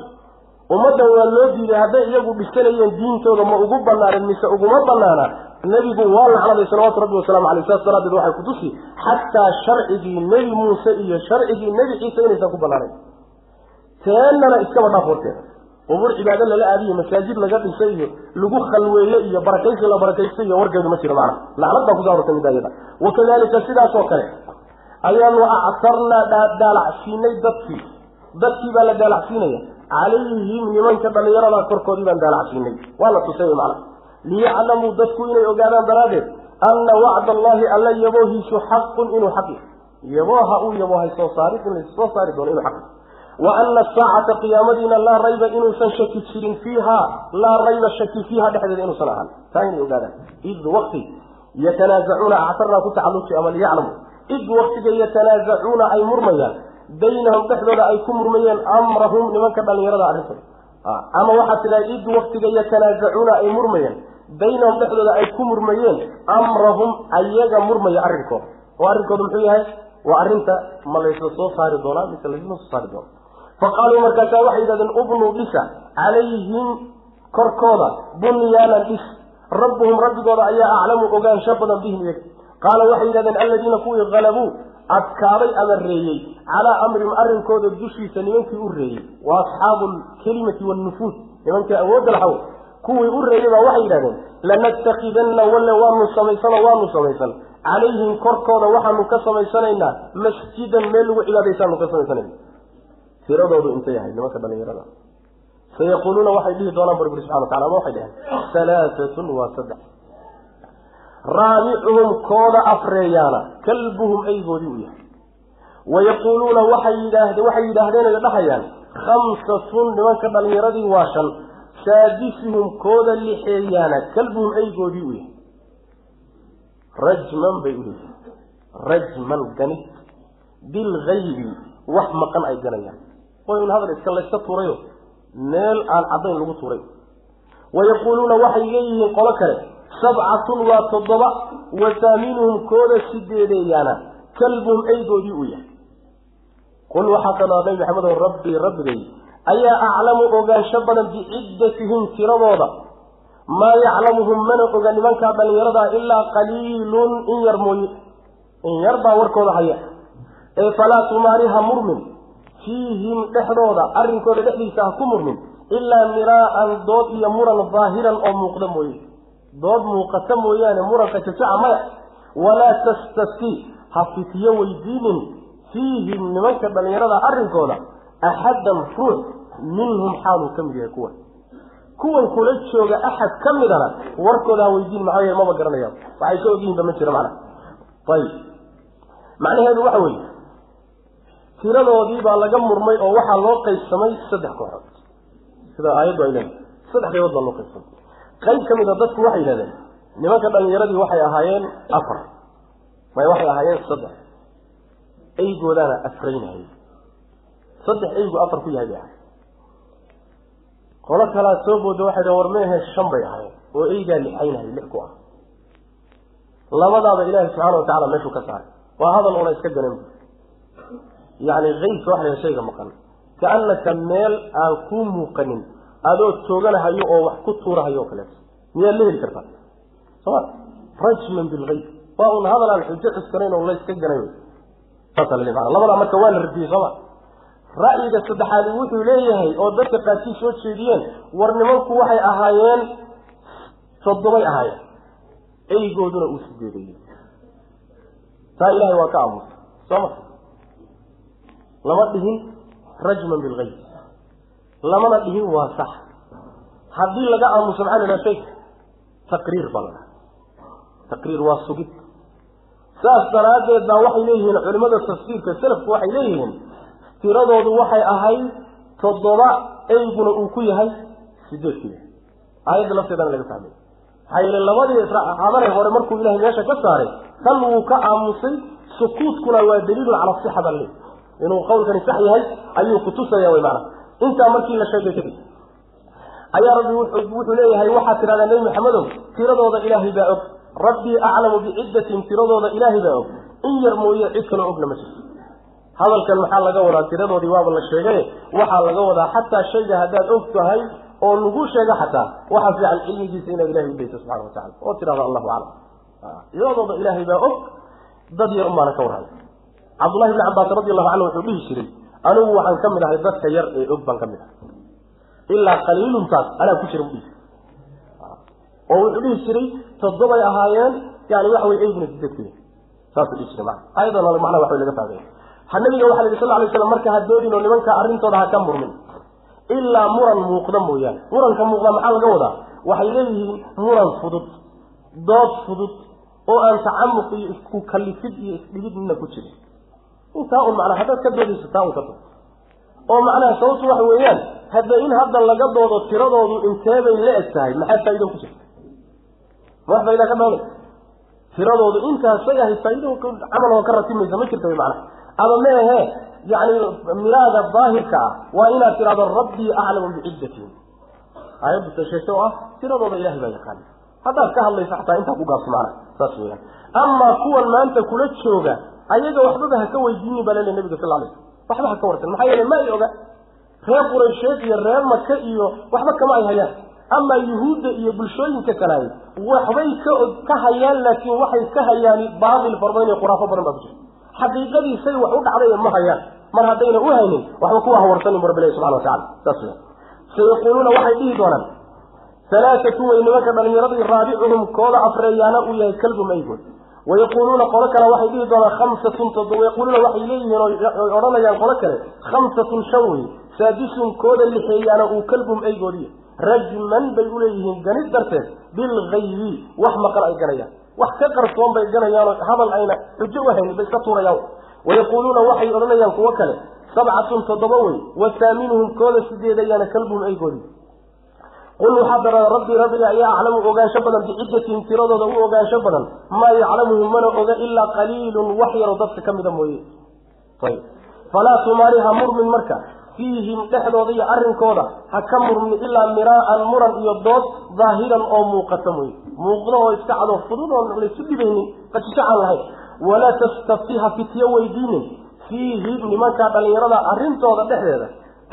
ummaddan waa loo diiday hadday iyagu dhisanayeen diintooda ma ugu banaaneen mise uguma banaana nebigu waa lacnaday salawaatu rabbi wasalaamu caleyh saas daraaddeed waxay kutusi xataa sharcigii nebi muuse iyo sharcigii nebi ciise inaysan ku banaanayn teennana iskaba dhaaf warkeeda qubuur cibaado lala aadiyo masaajid laga dhisay iyo lagu khalweeye iyo barakaysi la barakaysta iyo warkeedu ma jiro macna lacnad baa kuso arortay midda iyada wakadalika sidaas oo kale ayaanu actarnaa daalacsiinay dadkii. Dadkii baa la daalacsiinaya. Calayhim nimanka dhallinyarada korkoodii baan daalacsiinay. Waa la tusay macna. Liyaclamuu dadku inay ogaadaan daraaddeed anna wacda allahi alla yaboohiisu xaqun inuu xaqi yabooha uu yaboohay soo saarid in lays soo saari doono inuu xaqi wa ana asaacata qiyaamadiina laa rayba inuusan shaki jirin fiiha laa rayba shaki fiiha dhexdeeda inuusan ahaan. Taa inay ogaadaan. Id waqti yatanaazacuuna actarnaa ku tacalluji ama liyaclamu. Id waqtiga yatanaazacuuna ay murmayaan baynahum dhexdooda ay ku murmayeen amrahum nimanka dhallinyarada arrintooda ama waxaad tidhaha id waktiga yatanaasacuuna ay murmayeen baynahum dhexdooda ay ku murmayeen amrahum ayaga murmaya arrinkooda. Oo arrinkooda muxuu yahay? Waa arrinta ma laysla soo saari doonaa mise laysla soo saari doona fa qaaluu markaasaa waxay yidhahdeen ubnuu dhisa calayhim korkooda bunyaanan dhis rabbuhum rabbigooda ayaa aclamu ogaansho badan bihim iyaga qaala waxay yidhahdeen alladiina kuwii halabuu adkaaday ama reeyey calaa amrihim arrinkooda dushiisa nimankii u reeyey wa asxaabu lkelimati waalnufuud nimankii awoodda laxaw kuwii u reeyey baa waxay yidhahdeen lanatakidanna walle waanu samaysano waanu samaysan calayhim korkooda waxaanu ka samaysanaynaa masjidan meel lagu cibaadaysaanu ka samaysanayna tiradoodu intay yahay nimanka dhalinyarada. Sayaquuluuna waxay dhihi doonaan bu rabbi subxana watacala ama waxay dhaheen halaatatun waa saddex. Raabicuhum kooda afreeyaana kalbuhum eygoodii u yahay. Wayaquuluuna waxay yidhaahde waxay yidhaahdeen ay dhahayaan khamsatun nimanka dhalinyaradii waa shan. Saadisuhum kooda lixeeyaana kalbuhum eygoodii u yahay. Rajman bay uleeyihin rajman ganid bilgaybi wax maqan ay ganayaan way un hadal iska layska tuurayo meel aan caddayn lagu tuuray wayaquuluuna waxay leeyihiin qolo kale sabcatun waa toddoba wa taaminuhum kooda sideedeeyaana kalbuhum eygoodii uu yahay. Qul waxaa kaloo nabi maxamedow rabbii rabbigay ayaa aclamu ogaansho badan biciddatihim tiradooda? Maa yaclamuhum mana oga nimankaa dhallinyaradaa ilaa qaliilun in yar mooye. In yar baa warkooda haya. Ee falaa tumaariha murmin fiihim dhexdooda arrinkooda dhexdiisa ha ku murmin ilaa miraa'an dood iyo muran daahiran oo muuqda mooye. Dood muuqata mooyaane muranka jajaca maya. Walaa tastafti ha fitiyo weydiinin fiihim nimanka dhallinyarada arrinkooda axaddan ruux minhum xaaluu ka mid yahay kuwan. Kuwan kula jooga axad ka midana warkooda ha weydiin maxaa yeele maba garanayaan waxay ka ogyihinba ma jiro macnaha ayib macnaheedu waxa weeye tiradoodii baa laga murmay oo waxaa loo qaybsamay saddex kooxood. Sida aayaddu ay leedahay saddex qaybood baa loo qaybsamay. Qayb ka mid a dadku waxay yidhahdeen nimanka dhalinyaradii waxay ahaayeen afar may waxay ahaayeen saddex. Eygoodaana afraynayay saddex eygu afar ku yahay bay ahay qolo kalaa soo booda waxay dhaheen war meehe shan bay ahaayeen oo eygaa lixaynayay lix ku ah. Labadaaba ilaahay subxaana wa tacala meeshuu ka saaray. Waa hadal una iska ganan yacni keybka waxa la shayga maqan kaanaka meel aan kuu muuqanin adoo tooganahayo oo wax ku tuurahayo oo kaleeto. Miyaad la heli kartaa? Soma rajman bilgayb waa un hadal aan xujo cuskanayn oo layska ganay mana labadaa marka waa la radiyey sooma ra'yiga saddexaadi wuxuu leeyahay oo dadka qaarkii soo jeediyeen war nimanku waxay ahaayeen toddobay ahaayeen. Eygooduna uu sideedeeyey taa ilahay waa ka aamusa sooma lama dhihin rajman bilgayb lamana dhihin waa sax. Haddii laga aamuso maxaa la taqriir baa la taqriir waa sugid. Saas daraaddeed baa waxay leeyihiin culimada tafsiirka selafku waxay leeyihiin tiradoodu waxay ahayd toddoba eyguna uu ku yahay sideed yahay aayadda lafteedana laga fahmay maxaa yeele labadii israacaadane hore markuu ilahay meesha ka saaray tan wuu ka aamusay sukuutkuna waa daliilun cala sixa baa leey inuu qowlkani sax yahay ayuu kutusaya wy maana intaa markii la sheegay kadib ayaa rabbi wuxuu leeyahay waxaad tidhahdaa nebi maxamedow tiradooda ilaahay baa og. Rabbii aclamu biciddatihim tiradooda ilaahay baa og. In yar mooye cid kaloo ogna ma jirto. Hadalkan maxaa laga wadaa? Tiradoodii waaba la sheegay waxaa laga wadaa xataa shayga haddaad og tahay oo lagu sheego xataa. Waxaa fiican cilmigiisa inaad ilahay udayso subxana wa tacala oo tidhahda allahu aclam. Tiradooda ilaahay baa og dad yar umaana ka warhay cabdullahi bni cabbaas radi allahu canhu wuxuu dhihi jiray anigu waxaan ka mid ahay dadka yar ee og baan ka mid ahay. Ilaa qaliiluntaas anaa ku jira budhihi oo wuxuu dhihi jiray toddobay ahaayeen yani waxa wey eyguna sideed ku yahay saasuu dhihi jiray mana ayadan macnaha waxbay laga fahmaya ha nabiga waxa la yidhi sal lay slam marka ha doodin oo nimanka arrintooda ha ka murmin. Ilaa muran muuqda mooyaane. Muranka muuqda maxaa laga wadaa? Waxay leeyihiin muran fudud dood fudud oo aan tacamuq iyo isku kalifid iyo isdhigid mina ku jirin intaa un macnaa haddaad ka doodayso taa un ka dod oo macnaha sababtu waxa weeyaan hadda in hadda laga doodo tiradoodu inteebay la eg tahay maxaa faa'ido ku jirta ma wax faa'idaa ka dooday tiradoodu intaasay ahay faa'ido camal oo ka ratimaysa ma jirta macnaha ama meehe yani miraaga daahirka ah waa inaad tidhahdo rabbii aclamu biciddatihim aayaddu tasheeshe oo ah tiradooda ilahay baa yaqaana haddaad ka hadlayso xataa intaa ku gaabso maana saas weyaan amaa kuwan maanta kula jooga ayaga waxbaba ha ka weydiinin baa lele nabiga sal alay waxba ha ka warsan. Maxaa yeele ma ay oga reer quraysheed iyo reer maka iyo waxba kama ay hayaan. Amaa yuhuudda iyo bulshooyinka kalaay waxbay ka ka hayaan laakiin waxay ka hayaan baatil farbayn iyo khuraafo badan baa ku jirta xaqiiqadii say wax u dhacday ma hayaan. Mar haddayna u haynin waxba kuwa hawarsanin bu rabbi ilahi subxana watacala saas weya sayaquuluuna waxay dhihi doonaan halaatatun way nimanka dhalinyaradii raabicuhum kooda afreeyaana uu yahay kalbum aygood wayaquuluuna qolo kale waxay dhihi doonaan khamsatun wayaquuluuna waxay leeyihiin oy odhanayaan qolo kale khamsatun shan wey saadisun kooda lixeeyaana uu kalbum aygoodiya rajman bay uleeyihiin ganid darteed bilgaybi wax maqan ay ganayaan wax ka qarsoon bay ganayaanoo hadal ayna xujo u haynin bay iska tuurayaan wayaquuluuna waxay odhanayaan kuwo kale sabcatun toddoba wey wa haaminuhum kooda sideedayaana kalbuhum aygoodi qul waxaa darada rabbii rabbiga ayaa aclamu ogaansho badan biciddatihim tiradooda u ogaansho badan maa yaclamuhum mana oga ilaa qaliilun wax yaroo dadka ka mida mooye ayb falaa tumaari ha murmin marka fiihim dhexdooda iyo arrinkooda ha ka murmin ilaa miraa'an muran iyo dood daahiran oo muuqata mooye muuqdo oo iska cado fudud oo laysu dhibaynin qajisho aan lahayn walaa tastafti ha fityo weydiinin fiihim nimankaa dhallinyarada arrintooda dhexdeeda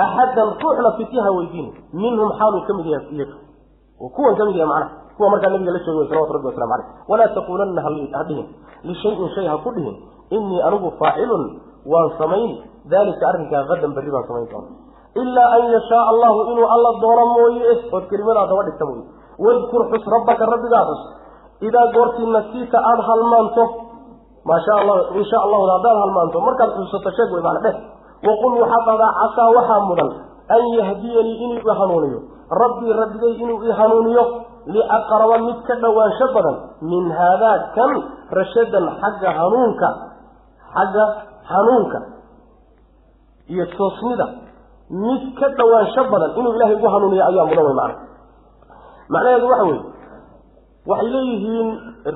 axadan ruuxna fityaha weydiinin minhum xaaluu ka mid yahay oo kuwan ka mid yahay macnaha kuwa markaa nabiga la joogi salawatu rabbi waslamu caleyh walaa taquulanna ha dhihin lishayin shay ha ku dhihin inii anigu faacilun waan samayn dalika arrinkaa hadan berri baan samayn doona ilaa an yashaa allahu inuu alla doono mooye ood kelimadaa daba dhigta mooye wadkur xus rabbaka rabbigaa xus idaa goortii nasiita aada halmaanto maasha allah insha allahu haddaad halmaanto markaad xusato sheeg wey maana dheh waqul waxaa dhahdaa casaa waxaa mudan an yahdiyanii inuu i hanuuniyo rabbii rabbigay inuu i hanuuniyo liaqraba mid ka dhowaansho badan min haadaa kan rashadan xagga hanuunka xagga hanuunka iyo toosnida mid ka dhowaansho badan inuu ilaahay ugu hanuuniyo ayaa mudan wey macna macnaheedu waxa weeye waxay leeyihiin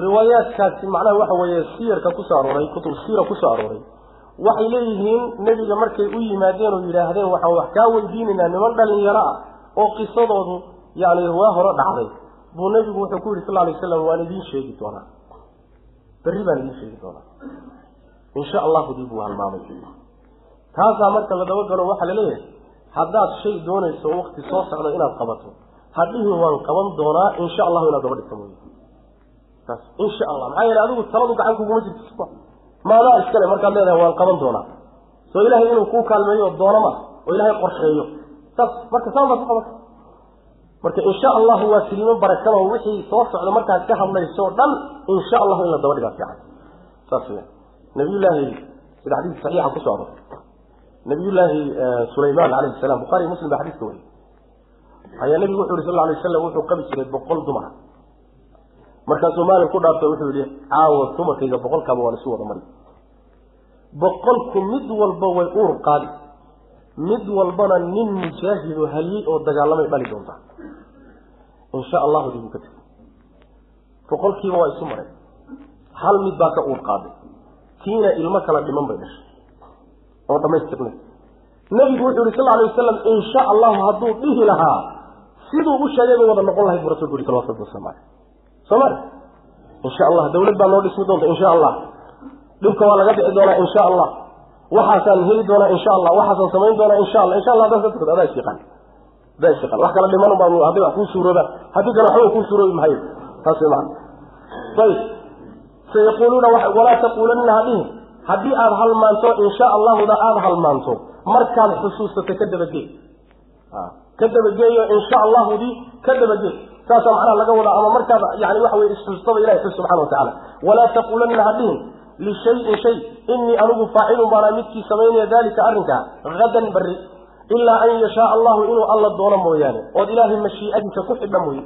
riwaayaadkaasi macnaha waxa weeye siyarka ku soo arooray kutub siira ku soo arooray waxay leeyihiin nebiga markay u yimaadeen oo yidhaahdeen waxaan wax kaa weydiinaynaa niman dhalinyaro ah oo qisadoodu yani waa hore dhacday. Buu nebigu wuxuu ku yidhi sal lay waslam waan idiin sheegi doonaa. Berri baan idiin sheegi doonaa. Insha allahu dii buu halmaamay. Taasaa marka la dabagalo waxaa la leeyahay haddaad shay doonayso wakti soo socdo inaad qabato hadhihin waan qaban doonaa insha allahu inaad daba dhigta taas insha allah maxaa yeele adigu taladu gacan kuguma jirto maadaa iskale markaad leedahay waan qaban doonaa. Soo ilaahay inuu kuu kaalmeeyo doono ma oo ilaahay qorsheeyo. Saas marka saan baad ku qabata marka insha allahu waa kelimo barakan oo wixii soo socda markaad ka hadlayso dhan insha allahu in la daba dhigaa fiican. Saas w nabiyullaahi sida xadiis saxiixa ku soo arortay nabiyullaahi sulaymaan calayhi salam bukhari muslim baa xadiiska wariy ayaa nebigu wuxu yhi sal alay waslam wuxuu qabi jiray boqol dumar markaasuu maalin ku dhaarto wuxuu yihi caawa dumarkayga boqolkaaba waan isu wada mari boqolku mid walba way uur qaadi. Mid walbana nin mujaahido halyey oo dagaalamay dhali doontaa insha allahu dib uu ka tegay boqolkiiba waa isu maray. Hal mid baa ka uur qaaday tiina ilmo kala dhiman bay dhashay. Oo dhamaystirnay nabigu wuxuu yihi sal alay wasalam insha allahu hadduu dhihi lahaa siduu u sheegay bay wada noqon lahayd bu rasulku yhi salawatu rabbi waslamu aleyh soomali insha allah dawlad baa noo dhismi doonta insha allah dhibka waa laga bixi doonaa insha allah waxaasaan heli doonaa insha allah waxaasaan samayn doonaa insha allah insha allah hadaad ka adaa isyiqaan adaa isyiqaan wax kala dhiman baa hadday wax kuu suuroobaan haddii kale waxba kuu suuroobi mahayo taas macana ayib sayaquuluuna walaa taquulanna hadhihin haddii aada halmaanto insha allahuda aada halmaanto markaad xusuusato ka dabagee ka dabageeyo insha allahudii ka dabagee saasaa macnaha laga wadaa ama markaad yani waxa weye isxustaba ilahi xus subxana watacala walaa taquulanna hadhihin lishayin shay inii anigu faacilun baanaa midkii samaynaya dalika arrinkaa hadan berri ilaa an yashaa allahu inuu alla doono mooyaane ood ilaahay mashiicadiisa ku xidha mooye.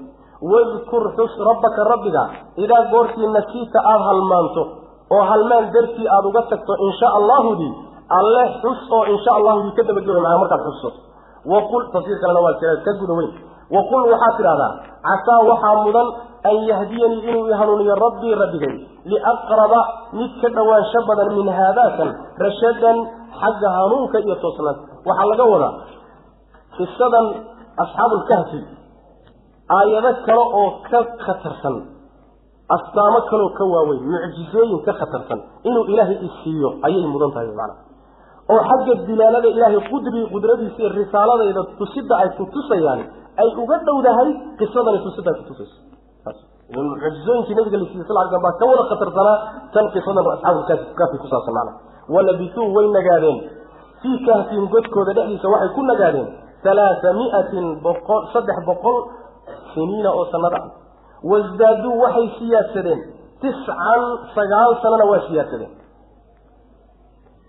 Wadkur xus rabbaka rabbiga idaa goortii nasiita aada halmaanto oo halmaan dartii aada uga tagto insha allahudii alle xus oo insha allahudii ka dabageo maa markaad xusato waqul tafsiir kalena waa jira ka guda weyn waqul waxaad tidhahdaa casaa waxaa mudan an yahdiyanii inuu i hanuuniyo rabbii rabbigay liaqraba mid ka dhowaansho badan min haadaakan rashadan xagga hanuunka iyo toosnaanta waxaa laga wadaa qisadan asxaabulkahfi aayado kale oo ka khatarsan astaamo kaleoo ka waaweyn mucjizooyin ka khatarsan inuu ilaahay isiiyo ayay mudan tahay macana oo xagga dilaalada ilaahay qudri qudradiisa iyo risaaladayda tusida ay ku tusayaan ay uga dhowdahay qisadani tusida ay kutusayso mucjizooyinkii nabiga la siiyey sal l baa ka wada khatarsanaa tan qisadan asxaabulkaafi ku saabsan macana walabisuu way nagaadeen. Fii kahfihim godkooda dhexdiisa waxay ku nagaadeen halaaa miatin boqol saddex boqol siniina oo sanada wasdaaduu waxay siyaadsadeen tiscan sagaal sanana waa siyaadsadeen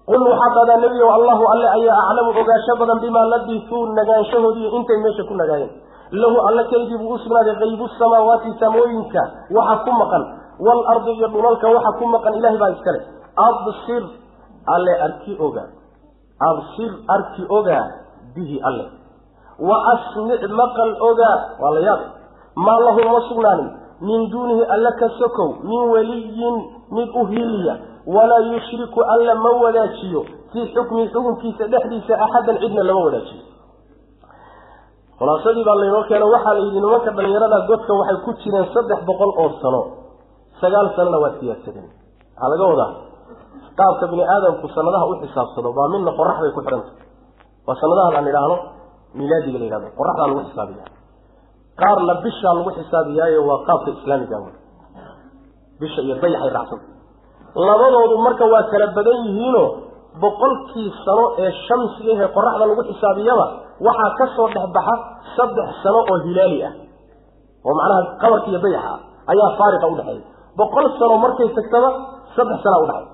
qul waxaa qadaa nebigow allahu alle ayaa aclamu ogaansho badan bimaa labisuu nagaanshahoodii intay meesha ku nagaayeen lahu alle keligii buu u sugnaaday qaybu samaawaati samooyinka waxa ku maqan waalardi iyo dhulalka waxa ku maqan ilahay baa iskale absir alle arki ogaa absir arki ogaa bihi alle wa asmic maqal ogaa waa la yaab maa lahu ma sugnaanin min duunihi alle ka sokow min weliyin mid u hiliya walaa yushriku alla ma wadaajiyo fii xukmihi xukunkiisa dhexdiisa axadan cidna lama wadaajiyo khulaasadii baa laynoo keeno waxaa la yidhi nimanka dhallinyarada godka waxay ku jireen saddex boqol oo sano sagaal sanona waa siyaadsadeen waxaa laga wadaa qaabka bini aadamku sanadaha u xisaabsado baa midna qorax bay ku xidhanta waa sanadahan aan idhaahno milaadiga la yidhahdo qoraxdaa lagu xisaabiya qaarna bishaa lagu xisaabiyaayo waa qaabka islaamiga bisha iyo dayaxay raacsanta labadoodu marka waa kala badan yihiinoo boqolkii sano ee shamsiga ahee qoraxda lagu xisaabiyaba waxaa ka soo dhex baxa saddex sano oo hilaali ah. oo macnaha qabarka iyo dayaxa ayaa faariqa udhexeeya boqol sano markay tagtaba saddex sanaa udhexay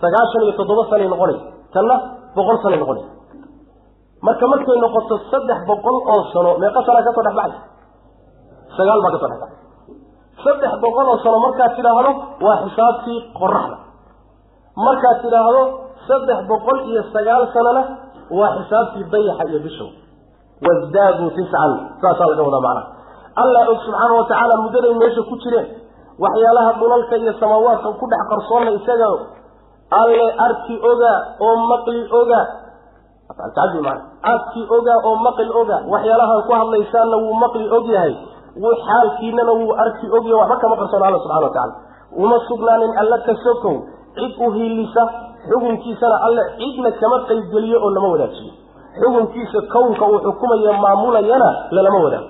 sagaashan iyo toddoba sanay noqonaysa. tanna boqol sanay noqonaysa. marka markay noqoto saddex boqol oo sano meeqa sanaa ka soo dhex baxaysa sagaal baa ka soo dhex baxay saddex boqol oo sano markaad tidhaahdo waa xisaabtii qoraxda markaad tidhaahdo saddex boqol iyo sagaal sanona waa xisaabtii dayaxa iyo bishow wasdaaduu tiscan saasaa laga wadaa macnaha allah og subxaana wa tacaala muddaday meesha ku jireen. Waxyaalaha dhulalka iyo samaawaadka ku dhex qarsoonna isaga. Alle arki ogaa oo maqli ogaa arki ogaa oo maqli ogaa waxyaalaha ku hadlaysaanna wuu maqli og yahay wuu xaalkiinana wuu arki ogyahay waxba kama qarsoona alla subxana wa tacala uma sugnaanin alla ka sokow cid u hiilisa xukunkiisana alle cidna kama qaybgeliyo oo lama wadaajiyo xukunkiisa kownka uu xukumayo maamulayana lalama wadaago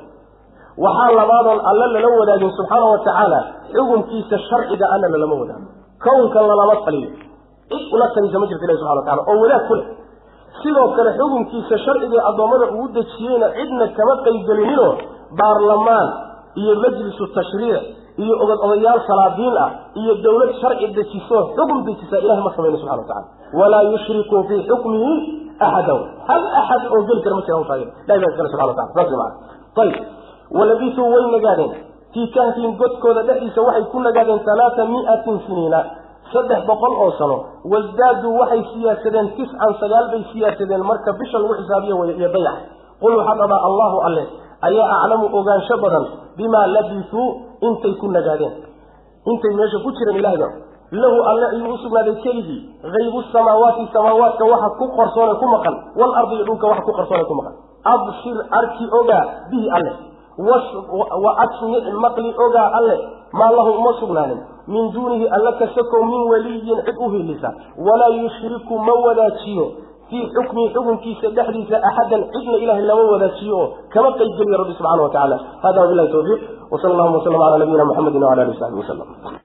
waxaa labaadoon alle lala wadaagin subxaana wa tacaala xukunkiisa sharciga ana lalama wadaago kownka lalama taliyo cid ula talisa ma jirta ilahi subxana wa tacala oo wadaag ku leh. Sidoo kale xukunkiisa sharcigai addoommada uu dejiyeyna cidna kama qaybgelininoo baarlamaan iyo majlisu tashriic iyo ogod odayaal salaadiin ah iyo dawlad sharci dejiso xukm dejisaa ilahay ma samayno subxana wa tacala walaa yushriku fii xukmihi axadan. Hal axad oo geli kara ma jira hawshaa ilahi baa ayib walabisuu way nagaadeen. Fii kahfihim godkooda dhexdiisa waxay ku nagaadeen halaata mi'atin siniina saddex boqol oo sano. Wasdaaduu waxay siyaasadeen tiscan sagaal bay siyaasadeen marka bisha lagu xisaabiyo iyo dayax. Qul waxaad dhadaa allahu alle ayaa aclamu ogaansho badan bimaa labisuu intay ku nagaadeen. Intay meesha ku jireen ilahayba lahu alle ayuu u sugnaaday keligii. Haybu samaawaati samaawaadka waxa ku qarsoone ku maqan. Waalardi iyo dhulka waxa ku qarsoone ku maqan. Absir arki ogaa bihi alle. Wa asmic maqli ogaa alle. Maa lahu uma sugnaanin. Min duunihi alla ka sokow min waliyin cid u hilisa walaa yushriku ma wadaajiyo fii xukmihi xukunkiisa dhexdiisa axadan cidna ilahay lama wadaajiyo oo kama qaybgeliya rabbi subxana wa tacala hada wabilahi tawfiiq wsala allahuma waslama cala nabiyina muxamedi wala alihi wasaxbi wasalam